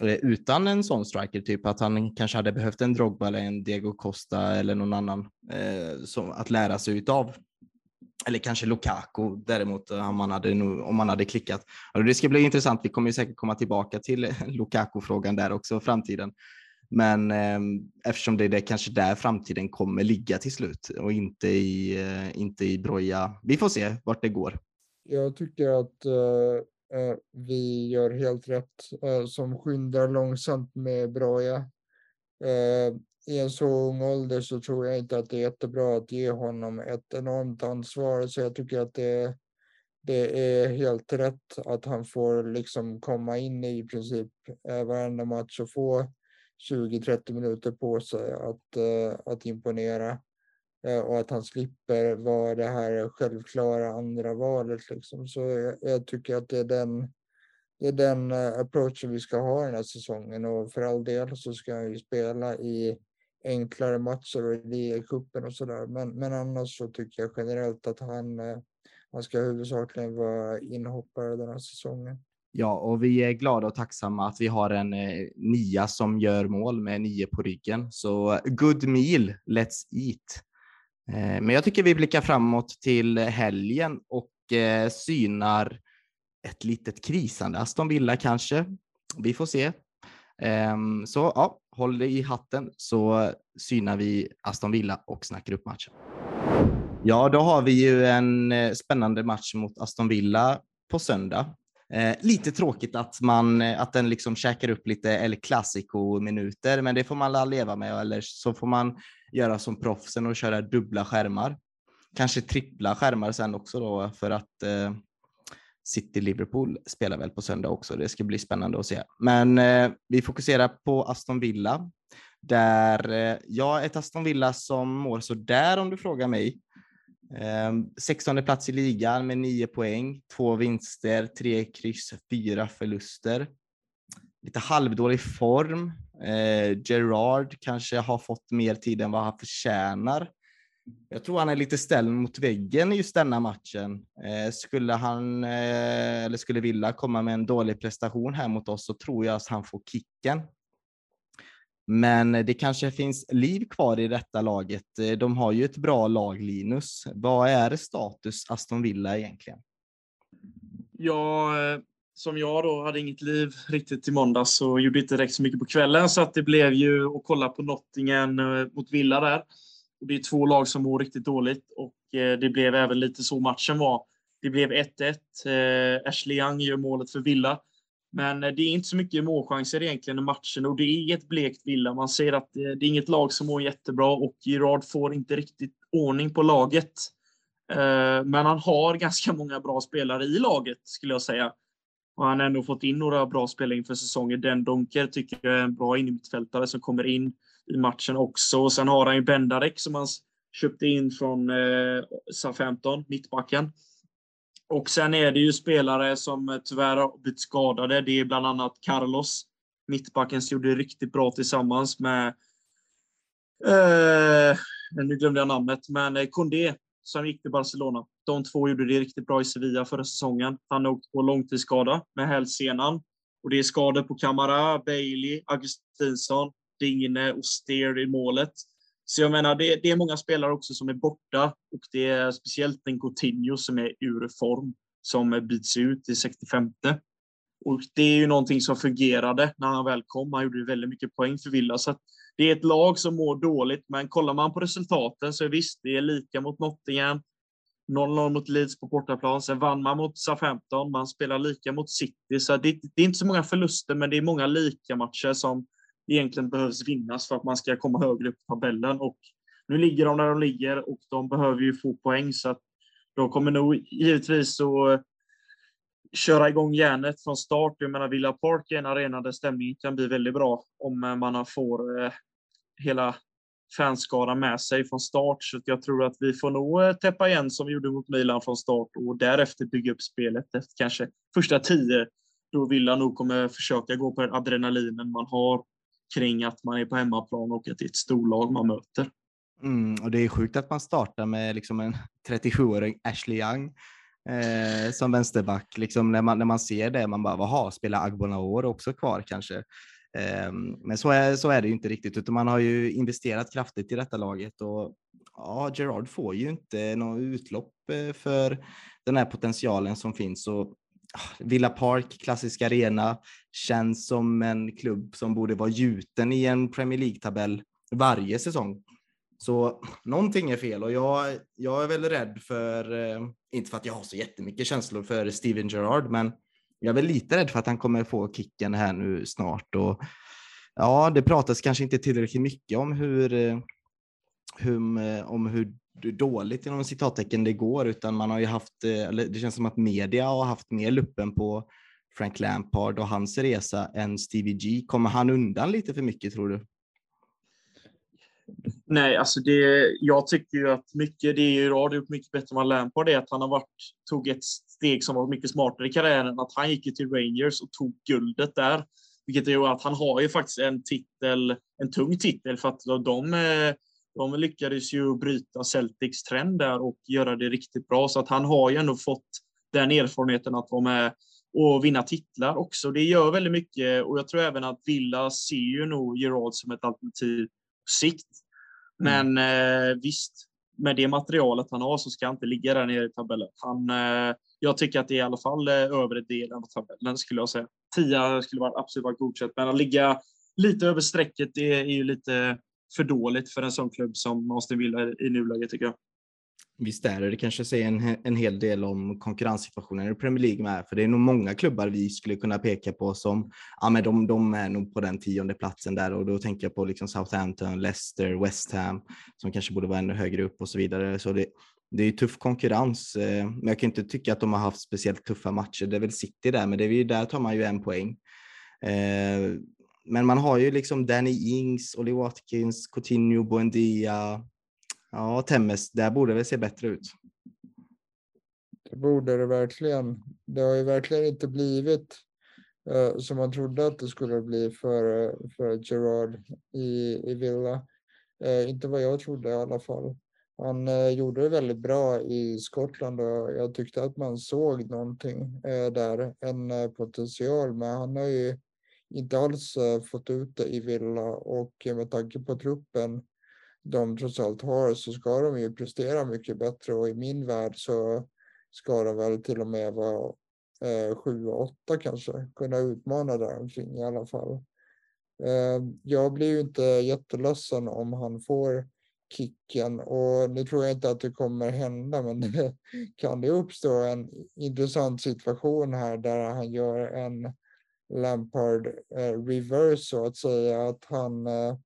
Speaker 1: eh, utan en sån striker, typ att han kanske hade behövt en Drogba eller en Diego Costa eller någon annan eh, som, att lära sig utav. Eller kanske Lukaku däremot, eh, om man hade, om man hade klickat. Det ska bli intressant. Vi kommer ju säkert komma tillbaka till (laughs) Lukaku-frågan där också i framtiden. Men eh, eftersom det är det, kanske där framtiden kommer ligga till slut och inte i, eh, inte i Broja. Vi får se vart det går.
Speaker 3: Jag tycker att eh, eh vi gör helt rätt eh, som skyndar långsamt med Broja. Eh, i en så ung ålder så tror jag inte att det är jättebra att ge honom ett enormt ansvar. Så jag tycker att det, det är helt rätt att han får liksom komma in i princip eh, varenda match och få 20-30 minuter på sig att, eh, att imponera. Eh, och att han slipper vara det här självklara andra valet. Liksom. Så jag, jag, tycker att det är den, det är den approachen vi ska ha den här säsongen. Och för all del så ska han ju spela i enklare matcher och i cupen och sådär. Men, men annars så tycker jag generellt att han, eh, han ska huvudsakligen vara inhoppare den här säsongen.
Speaker 1: Ja, och vi är glada och tacksamma att vi har en eh, nia som gör mål med nio på ryggen. Så eh, good meal, let's eat. Eh, men jag tycker vi blickar framåt till helgen och eh, synar ett litet krisande Aston Villa kanske. Vi får se. Eh, så ja, håll dig i hatten så synar vi Aston Villa och snackar upp matchen. Ja, då har vi ju en eh, spännande match mot Aston Villa på söndag. Eh, lite tråkigt att, man, eh, att den liksom käkar upp lite El Clasico-minuter, men det får man leva med, eller så får man göra som proffsen och köra dubbla skärmar. Kanske trippla skärmar sen också då, för att eh, City-Liverpool spelar väl på söndag också. Det ska bli spännande att se. Men eh, vi fokuserar på Aston Villa, där eh, ja, ett Aston Villa som mår sådär om du frågar mig. Ehm, 16 plats i ligan med 9 poäng, två vinster, tre kryss, fyra förluster. Lite halvdålig form. Eh, Gerard kanske har fått mer tid än vad han förtjänar. Jag tror han är lite ställd mot väggen i just denna matchen. Eh, skulle han, eh, eller skulle vilja komma med en dålig prestation här mot oss så tror jag att han får kicken. Men det kanske finns liv kvar i detta laget. Eh, de har ju ett bra lag, Linus. Vad är status Aston Villa egentligen?
Speaker 2: Ja, eh, som jag då hade inget liv riktigt i måndags så gjorde inte direkt så mycket på kvällen så att det blev ju att kolla på Nottingen eh, mot Villa där. Och det är två lag som mår riktigt dåligt och eh, det blev även lite så matchen var. Det blev 1-1. Eh, Ashley Young gör målet för Villa men eh, det är inte så mycket målchanser egentligen i matchen och det är ett blekt Villa. Man ser att det är inget lag som mår jättebra och Gerard får inte riktigt ordning på laget. Men han har ganska många bra spelare i laget skulle jag säga. Och han har ändå fått in några bra spelare inför säsongen. Den Donker tycker jag är en bra innermittfältare som kommer in i matchen också. Och sen har han ju Bendarek som han köpte in från eh, SA-15, mittbacken. Och sen är det ju spelare som eh, tyvärr har blivit skadade. Det är bland annat Carlos, mittbacken, som gjorde det riktigt bra tillsammans med... Eh, nu glömde jag namnet, men eh, Kondé som gick till Barcelona. De två gjorde det riktigt bra i Sevilla förra säsongen. Han har åkt på långtidsskada med hälsenan. Och det är skador på Camara, Bailey, Augustinsson, Digne och Steer i målet. Så jag menar, det, det, är många spelare också som är borta och det är speciellt en Coutinho som är ur form som byts ut i 65. Och det är ju någonting som fungerade när han väl kom. Han gjorde väldigt mycket poäng för Villa. Så det är ett lag som mår dåligt, men kollar man på resultaten så är visst, det är lika mot Nottingham. 0-0 mot Leeds på bortaplan. Sen vann man mot SA-15. Man spelar lika mot City. Så det, det, är inte så många förluster, men det är många lika matcher som egentligen behövs vinnas för att man ska komma högre upp på tabellen. Och nu ligger de där de ligger och de behöver ju få poäng så att de kommer nog givetvis att eh, köra igång järnet från start. Jag menar Villa Park är en arena där stämningen kan bli väldigt bra om eh, man får eh, hela fanskaran med sig från start. Så jag tror att vi får nog täppa igen som vi gjorde mot Milan från start och därefter bygga upp spelet efter kanske första tio. Då Villa nog kommer försöka gå på den adrenalinen man har kring att man är på hemmaplan och att det är ett storlag man möter.
Speaker 1: Mm, och det är sjukt att man startar med liksom en (laughs) 37-åring Ashley Young eh, som vänsterback. Liksom när, man, när man ser det, man bara, jaha, spelar Agbonaor också kvar kanske? Eh, men så är, så är det ju inte riktigt, utan man har ju investerat kraftigt i detta laget och ja, Gerard får ju inte något utlopp eh, för den här potentialen som finns. Och, Ah, Villa Park, klassisk arena, känns som en klubb som borde vara gjuten i en Premier League-tabell varje säsong. Så någonting är fel och jag, jag är väl rädd för, eh, inte för att jag har så jättemycket känslor för Steven Gerrard, men jag är väl lite rädd för att han kommer få kicken här nu snart. Och, ja, det pratas kanske inte tillräckligt mycket om hur, eh, hur, eh, om hur dåligt inom citattecken det går, utan man har ju haft, eh, eller det känns som att media har haft mer luppen på Frank Lampard och hans resa än Stevie G. Kommer han undan lite för mycket tror du?
Speaker 2: Nej, alltså det, jag tycker ju att mycket, det är ju Rad gjort mycket bättre än vad Lampard är, att han har varit, tog ett steg som var mycket smartare i karriären, att han gick till Rangers och tog guldet där. Vilket gör att han har ju faktiskt en titel, en tung titel, för att de, eh, de lyckades ju bryta Celtics trend där och göra det riktigt bra, så att han har ju ändå fått den erfarenheten att vara med och vinna titlar också. Det gör väldigt mycket och jag tror även att Villa ser ju nog Gerard som ett alternativ på sikt. Mm. Men eh, visst, med det materialet han har så ska han inte ligga där nere i tabellen. Han, eh, jag tycker att det är i alla fall eh, övre delen av tabellen skulle jag säga. Tia skulle vara absolut vara godkänt, men att ligga lite över strecket det är ju lite för dåligt för en sån klubb som Austin Villa i nuläget tycker jag.
Speaker 1: Visst är det, det kanske säger en, en hel del om konkurrenssituationen i Premier League med, för det är nog många klubbar vi skulle kunna peka på som, ja men de, de är nog på den tionde platsen där och då tänker jag på liksom Southampton, Leicester, West Ham som kanske borde vara ännu högre upp och så vidare. Så det, det är tuff konkurrens, eh, men jag kan inte tycka att de har haft speciellt tuffa matcher. Det är väl City där, men det är, ju där tar man ju en poäng. Eh, men man har ju liksom Danny Ings, Ollie Watkins, Coutinho, Buendia, Ja, Temmes, där borde det se bättre ut.
Speaker 3: Det borde det verkligen. Det har ju verkligen inte blivit eh, som man trodde att det skulle bli för, eh, för Gerard i, i Villa. Eh, inte vad jag trodde i alla fall. Han eh, gjorde det väldigt bra i Skottland och jag tyckte att man såg någonting eh, där, en potential, men han har ju inte alls eh, fått ut det i Villa och med tanke på truppen de trots allt har så ska de ju prestera mycket bättre och i min värld så ska de väl till och med vara eh, sju och åtta kanske, kunna utmana där omkring i alla fall. Eh, jag blir ju inte jätteledsen om han får kicken och nu tror jag inte att det kommer hända men det (laughs) kan det uppstå en intressant situation här där han gör en Lampard eh, reverse så att säga att han eh,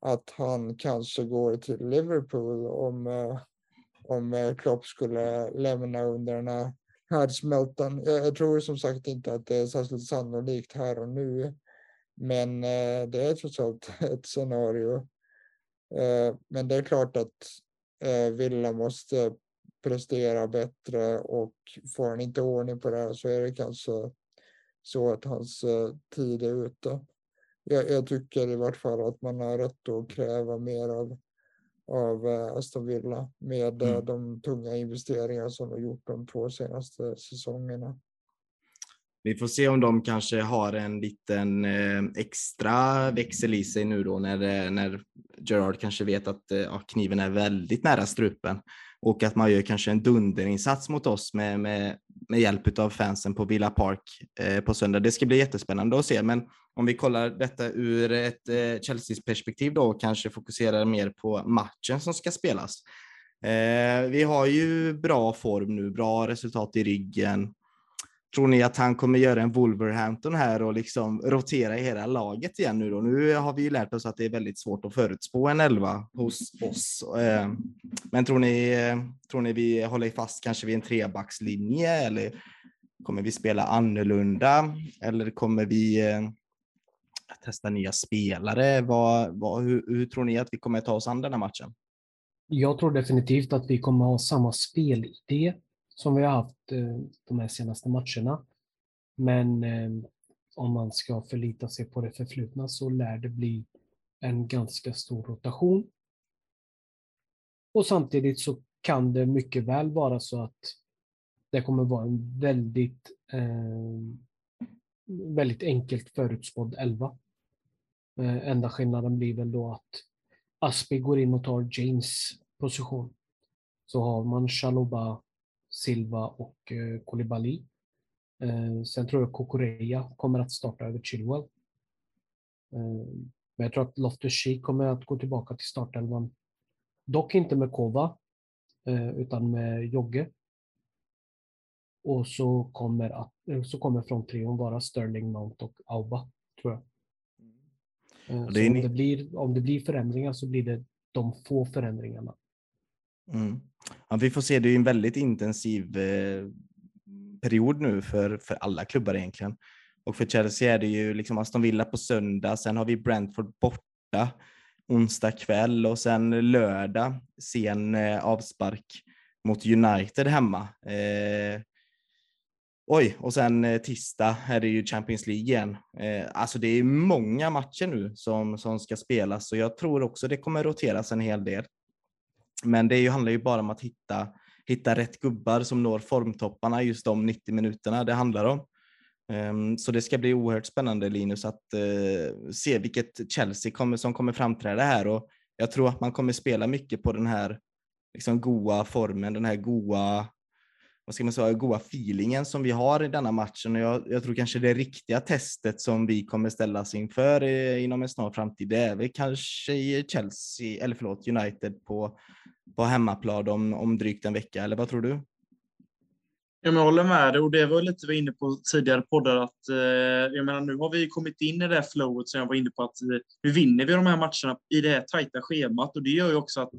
Speaker 3: att han kanske går till Liverpool om, eh, om eh, Klopp skulle lämna under den här härdsmältan. Jag, jag tror som sagt inte att det är särskilt sannolikt här och nu. Men eh, det är trots allt (laughs) ett scenario. Eh, men det är klart att eh, Villa måste prestera bättre och får han inte ordning på det här så är det kanske så att hans tid är ute jag, jag, tycker i vart fall att man har rätt att kräva mer av, av eh, Aston Villa med eh, mm. de tunga investeringar som de gjort de två senaste säsongerna.
Speaker 1: Vi får se om de kanske har en liten eh, extra växel i sig nu då när, när Gerard kanske vet att ja, kniven är väldigt nära strupen och att man gör kanske en dunderinsats mot oss med, med, med hjälp av fansen på Villa Park eh, på söndag. Det ska bli jättespännande att se, men om vi kollar detta ur ett eh, Chelseas perspektiv då och kanske fokuserar mer på matchen som ska spelas. Eh, vi har ju bra form nu, bra resultat i ryggen. Tror ni att han kommer göra en Wolverhampton här och liksom rotera i hela laget igen nu då? Nu har vi ju lärt oss att det är väldigt svårt att förutspå en elva hos oss. Eh, men tror ni, tror ni vi håller fast kanske vid en trebackslinje eller kommer vi spela annorlunda? Eller kommer vi eh, testa nya spelare. Vad, vad, hur, hur tror ni att vi kommer ta oss an den här matchen?
Speaker 4: Jag tror definitivt att vi kommer ha samma spelidé som vi har haft eh, de här senaste matcherna. Men eh, om man ska förlita sig på det förflutna så lär det bli en ganska stor rotation. Och samtidigt så kan det mycket väl vara så att det kommer vara en väldigt, eh, väldigt enkelt förutspådd elva. Eh, enda skillnaden blir väl då att Aspi går in och tar James position. Så har man Chaloba, Silva och eh, Koulibaly. Eh, sen tror jag Kokoreya kommer att starta över Chilwell. Eh, men jag tror att Loftus-Cheek kommer att gå tillbaka till startelvan. Dock inte med Kova, eh, utan med Jogge. Och så kommer, att, så kommer fronttrion vara Sterling, Mount och Auba, tror jag. Mm. Det om, det blir, om det blir förändringar så blir det de få förändringarna.
Speaker 1: Mm. Ja, vi får se, det är en väldigt intensiv eh, period nu för, för alla klubbar egentligen. Och för Chelsea är det ju liksom Aston Villa på söndag, sen har vi Brentford borta onsdag kväll och sen lördag sen eh, avspark mot United hemma. Eh, oj, och sen eh, tisdag är det ju Champions League igen. Eh, alltså det är många matcher nu som, som ska spelas och jag tror också det kommer roteras en hel del. Men det handlar ju bara om att hitta, hitta rätt gubbar som når formtopparna just de 90 minuterna det handlar om. Um, så det ska bli oerhört spännande Linus att uh, se vilket Chelsea kommer, som kommer framträda här och jag tror att man kommer spela mycket på den här liksom goa formen, den här goa vad ska man säga, goa feelingen som vi har i denna matchen. Och jag, jag tror kanske det riktiga testet som vi kommer ställas inför inom en snar framtid, det är väl kanske Chelsea, eller förlåt, United på, på hemmaplan om, om drygt en vecka, eller vad tror du?
Speaker 2: Ja, jag håller med dig och det var lite vi inne på tidigare poddar att eh, jag menar nu har vi kommit in i det här flowet som jag var inne på att eh, nu vinner vi de här matcherna i det här tajta schemat och det gör ju också att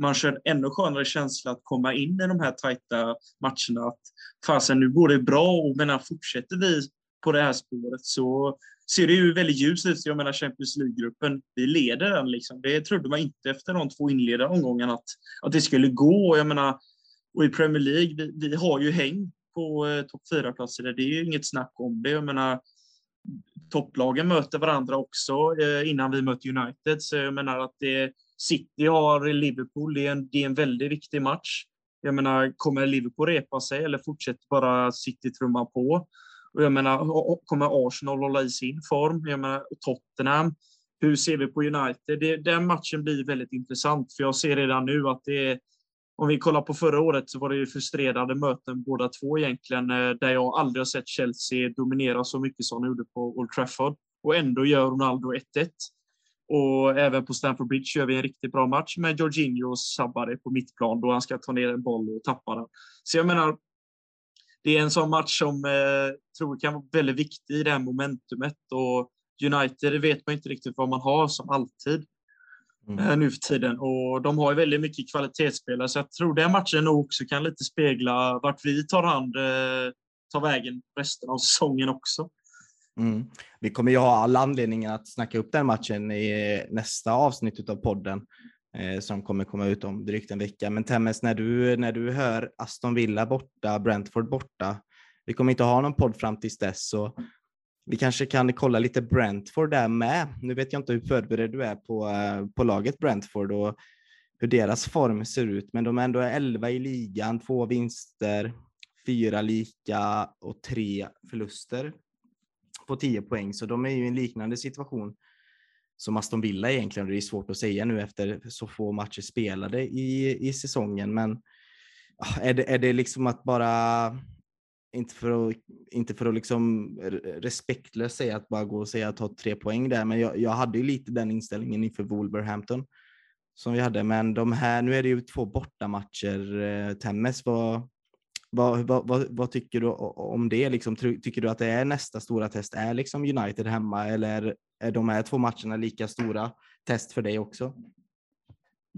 Speaker 2: man kör en ännu skönare känsla att komma in i de här tajta matcherna. Att fasen, nu går det bra och menar, fortsätter vi på det här spåret så ser det ju väldigt ljust ut. Jag menar Champions League-gruppen, vi leder den liksom. Det trodde man inte efter de två inledande omgångarna att, att det skulle gå. Jag menar, och i Premier League, vi, vi har ju häng på eh, topp 4-platser. Det är ju inget snack om det. Jag menar, topplagen möter varandra också eh, innan vi möter United. Så jag menar att det, City har Liverpool, det är, en, det är en väldigt viktig match. Jag menar, kommer Liverpool repa sig eller fortsätter bara City trumma på? Och jag menar, kommer Arsenal hålla i sin form? Jag menar, Tottenham. Hur ser vi på United? Det, den matchen blir väldigt intressant, för jag ser redan nu att det är om vi kollar på förra året så var det ju frustrerande möten båda två egentligen, eh, där jag aldrig har sett Chelsea dominera så mycket som de gjorde på Old Trafford. Och ändå gör Ronaldo 1-1. Och även på Stamford Bridge gör vi en riktigt bra match med Jorginho sabbade på mittplan då han ska ta ner en boll och tappa den. Så jag menar, det är en sån match som eh, tror kan vara väldigt viktig i det här momentumet och United vet man inte riktigt vad man har som alltid mm. Eh, nu för tiden och de har ju väldigt mycket kvalitetsspelare så jag tror den matchen nog också kan lite spegla vart vi tar hand, eh, tar vägen resten av säsongen också.
Speaker 1: Mm. Vi kommer ju ha alla anledningar att snacka upp den matchen i nästa avsnitt av podden eh, som kommer komma ut om drygt en vecka. Men Temmes, när du, när du hör Aston Villa borta, Brentford borta, vi kommer inte ha någon podd fram tills dess, så vi kanske kan kolla lite Brentford där med. Nu vet jag inte hur förberedd du är på, eh, på laget Brentford och hur deras form ser ut, men de är ändå 11 i ligan, två vinster, fyra lika och tre förluster på 10 poäng, så de är ju i en liknande situation som Aston Villa egentligen. Det är svårt att säga nu efter så få matcher spelade i, i säsongen, men ah, är det, är det liksom att bara inte för att, inte för att liksom respektlöst säga att bara gå och säga att ta tre poäng där, men jag, jag hade ju lite den inställningen inför Wolverhampton som vi hade. Men de här, nu är det ju två bortamatcher. Eh, Temmes, vad, vad, vad, vad, vad, tycker du om det? Liksom, tycker du att det är nästa stora test är liksom United hemma eller är de här två matcherna lika stora test för dig också?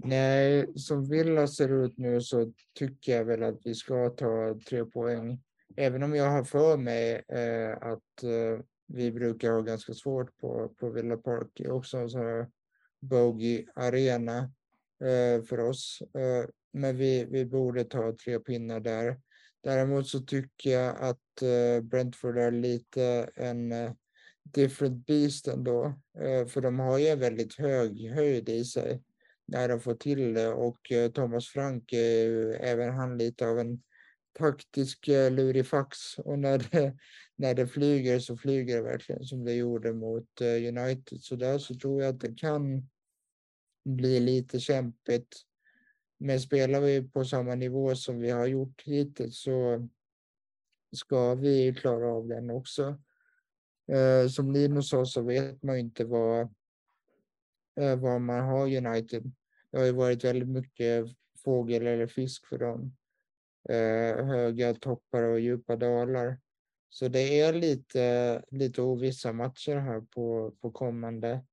Speaker 3: Nej, som Villa ser ut nu så tycker jag väl att vi ska ta tre poäng. Även om jag har för mig eh, att eh, vi brukar ha ganska svårt på, på Villa Park. Det är också en sån här bogey arena eh, för oss. Eh, men vi, vi borde ta tre pinnar där. Däremot så tycker jag att eh, Brentford är lite en eh, different beast ändå. Eh, för de har ju en väldigt hög höjd i sig när de får till det och Thomas Frank är ju även han lite av en taktisk lurifax och när det, (laughs) när det flyger så flyger det verkligen som det gjorde mot United. Så där så tror jag att det kan bli lite kämpigt. Men spelar vi på samma nivå som vi har gjort hittills så ska vi klara av den också. Eh, som Linus sa så vet man inte vad, vad man har United. Det har ju varit väldigt mycket fågel eller fisk för dem eh, höga toppar och djupa dalar. Så det är lite, lite ovissa matcher här på, på kommande. Mm.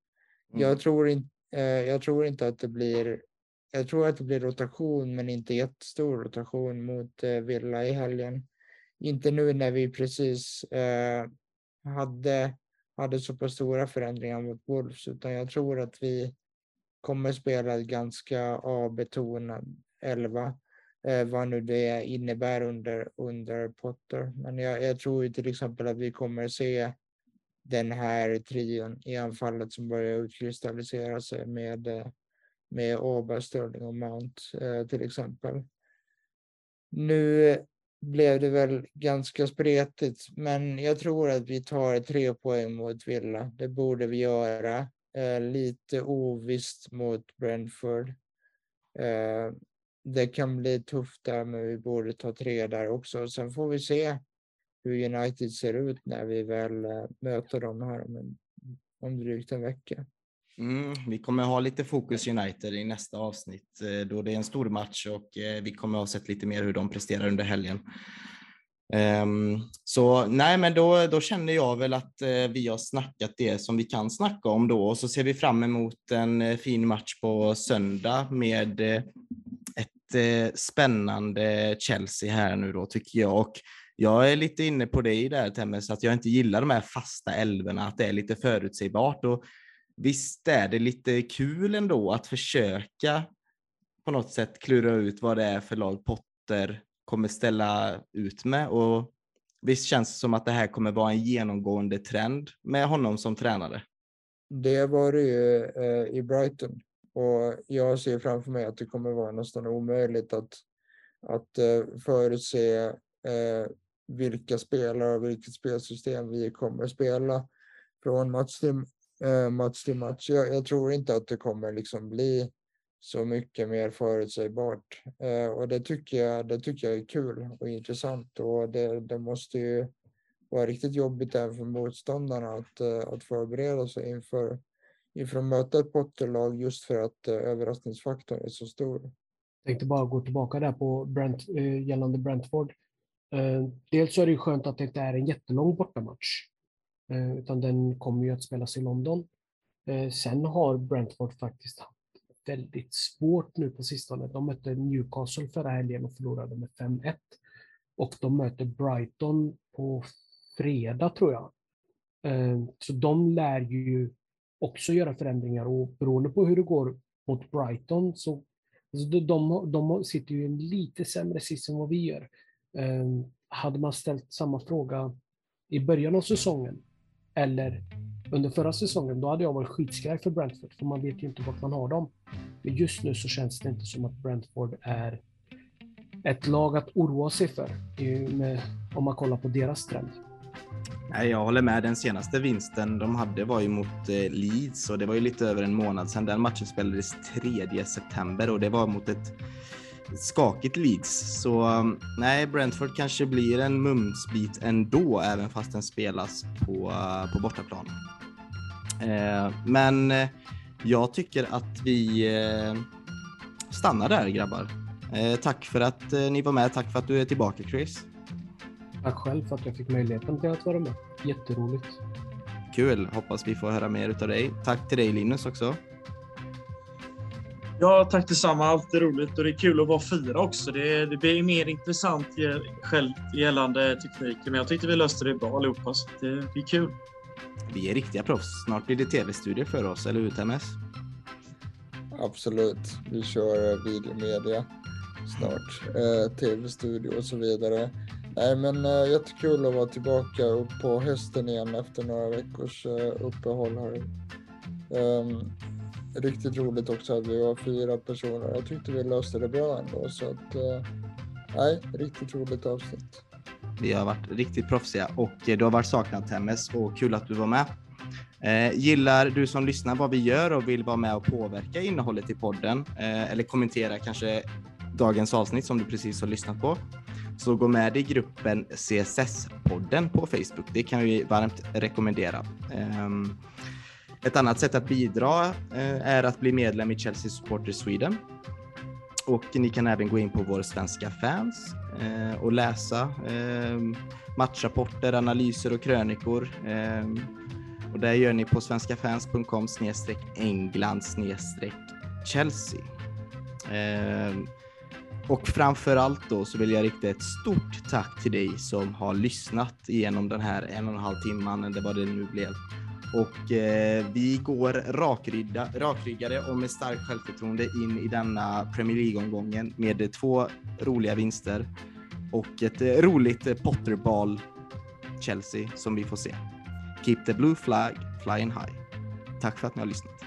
Speaker 3: Jag, tror in, eh, jag tror inte att det blir jag tror att det blir rotation, men inte jättestor rotation mot eh, Villa i helgen. Inte nu när vi precis eh, hade, hade så pass stora förändringar mot Wolves, utan jag tror att vi kommer spela ganska A-betonad elva eh, vad nu det innebär under, under Potter. Men jag, jag tror ju till exempel att vi kommer se den här trion i anfallet som börjar utkristallisera sig med, eh, med Åberg, Sterling och Mount eh, till exempel. Nu blev det väl ganska spretigt, men jag tror att vi tar tre poäng mot Villa. Det borde vi göra. Eh, lite ovisst mot Brentford. Eh, det kan bli tufft där, men vi borde ta tre där också. Sen får vi se hur United ser ut när vi väl eh, möter dem här om, om drygt en vecka.
Speaker 1: Mm, vi kommer ha lite fokus United i nästa avsnitt eh, då det är en stor match och eh, vi kommer ha sett lite mer hur de presterar under helgen. Um, så nej, men då, då känner jag väl att uh, vi har snackat det som vi kan snacka om då och så ser vi fram emot en uh, fin match på söndag med uh, spännande Chelsea här nu då tycker jag. Och jag är lite inne på dig där Temmes, att jag inte gillar de här fasta älvorna, att det är lite förutsägbart. Och visst är det lite kul ändå att försöka på något sätt klura ut vad det är för lag Potter kommer ställa ut med. Och visst känns det som att det här kommer vara en genomgående trend med honom som tränare?
Speaker 3: Det var det ju eh, i Brighton. Och jag ser framför mig att det kommer vara nästan omöjligt att, att eh, förutse eh, vilka spelare och vilket spelsystem vi kommer att spela från match till, uh, match, till match. Jag, jag, tror inte att det kommer liksom bli så mycket mer förutsägbart. Eh, och det tycker, jag, det tycker jag är kul och intressant och det, det måste ju vara riktigt jobbigt även för motståndarna att, eh, att förbereda sig inför inför att möta ett Potterlag just för att överraskningsfaktorn är så stor.
Speaker 4: Jag tänkte bara gå tillbaka där på Brent, gällande Brentford. Dels så är det skönt att det inte är en jättelång bortamatch, Eh, utan den kommer ju att spelas i London. Eh, sen har Brentford faktiskt haft väldigt svårt nu på sistone. De mötte Newcastle förra helgen och förlorade med 5-1. Och de möter Brighton på fredag tror jag. Eh, så de lär ju också göra förändringar och beroende på hur det går mot Brighton så alltså de, de sitter ju i en lite sämre sits än vad vi gör. Hade man ställt samma fråga i början av säsongen eller under förra säsongen, då hade jag varit skitskraj för Brentford, för man vet ju inte vart man har dem. Men just nu så känns det inte som att Brentford är ett lag att oroa sig för, med, om man kollar på deras trend.
Speaker 1: Nej, jag håller med. Den senaste vinsten de hade var ju mot eh, Leeds och det var ju lite över en månad sedan. Den matchen spelades 3 september och det var mot ett skakigt Leeds. Så mm, nej, Brentford kanske blir en mumsbit ändå, även fast den spelas på, eh, på bortaplan. Eh, men jag tycker att vi stannar där grabbar. Tack för att ni var med. Tack för att du är tillbaka Chris.
Speaker 4: Tack själv för att jag fick möjligheten till att vara med. Jätteroligt.
Speaker 1: Kul. Hoppas vi får höra mer utav dig. Tack till dig Linus också.
Speaker 2: Ja, tack detsamma. Alltid roligt och det är kul att vara fyra också. Det, det blir mer intressant själv gällande tekniken, men jag tyckte vi löste det bra allihopa, så det blir kul.
Speaker 1: vi är riktiga proffs. Snart blir det tv-studier för oss, eller hur TMS?
Speaker 3: Absolut. Vi kör eh, videomedia snart. Eh, Tv-studio och så vidare. Nej men eh, jättekul att vara tillbaka upp på hösten igen efter några veckors eh, uppehåll här. Um, riktigt roligt också att vi var fyra personer. Jag tyckte vi löste det bra ändå så att eh, nej, riktigt roligt avsnitt.
Speaker 1: Vi har varit riktigt proffsiga och eh, du har varit saknad Temmes och kul att du var med. Eh, gillar du som lyssnar vad vi gör och vill vara med och påverka innehållet i podden eh, eller kommentera kanske dagens avsnitt som du precis har lyssnat på så gå med i gruppen CSS-podden på Facebook. Det kan vi varmt rekommendera. Eh, ett annat sätt att bidra eh, är att bli medlem i Chelsea Supporters Sweden. Och ni kan även gå in på vår svenska fans eh, och läsa eh, matchrapporter, analyser och krönikor. Och det gör ni på svenskafans.com England Chelsea. Och framför allt då så vill jag rikta ett stort tack till dig som har lyssnat igenom den här en och en halv timman eller vad det nu blev. Och eh, vi går rakrydda, rakryggade och med starkt självförtroende in i denna Premier League-omgången med två roliga vinster och ett eh, roligt eh, Potterball Chelsea som vi får se. Keep the blue flag flying high. Tack för att ni har lyssnat.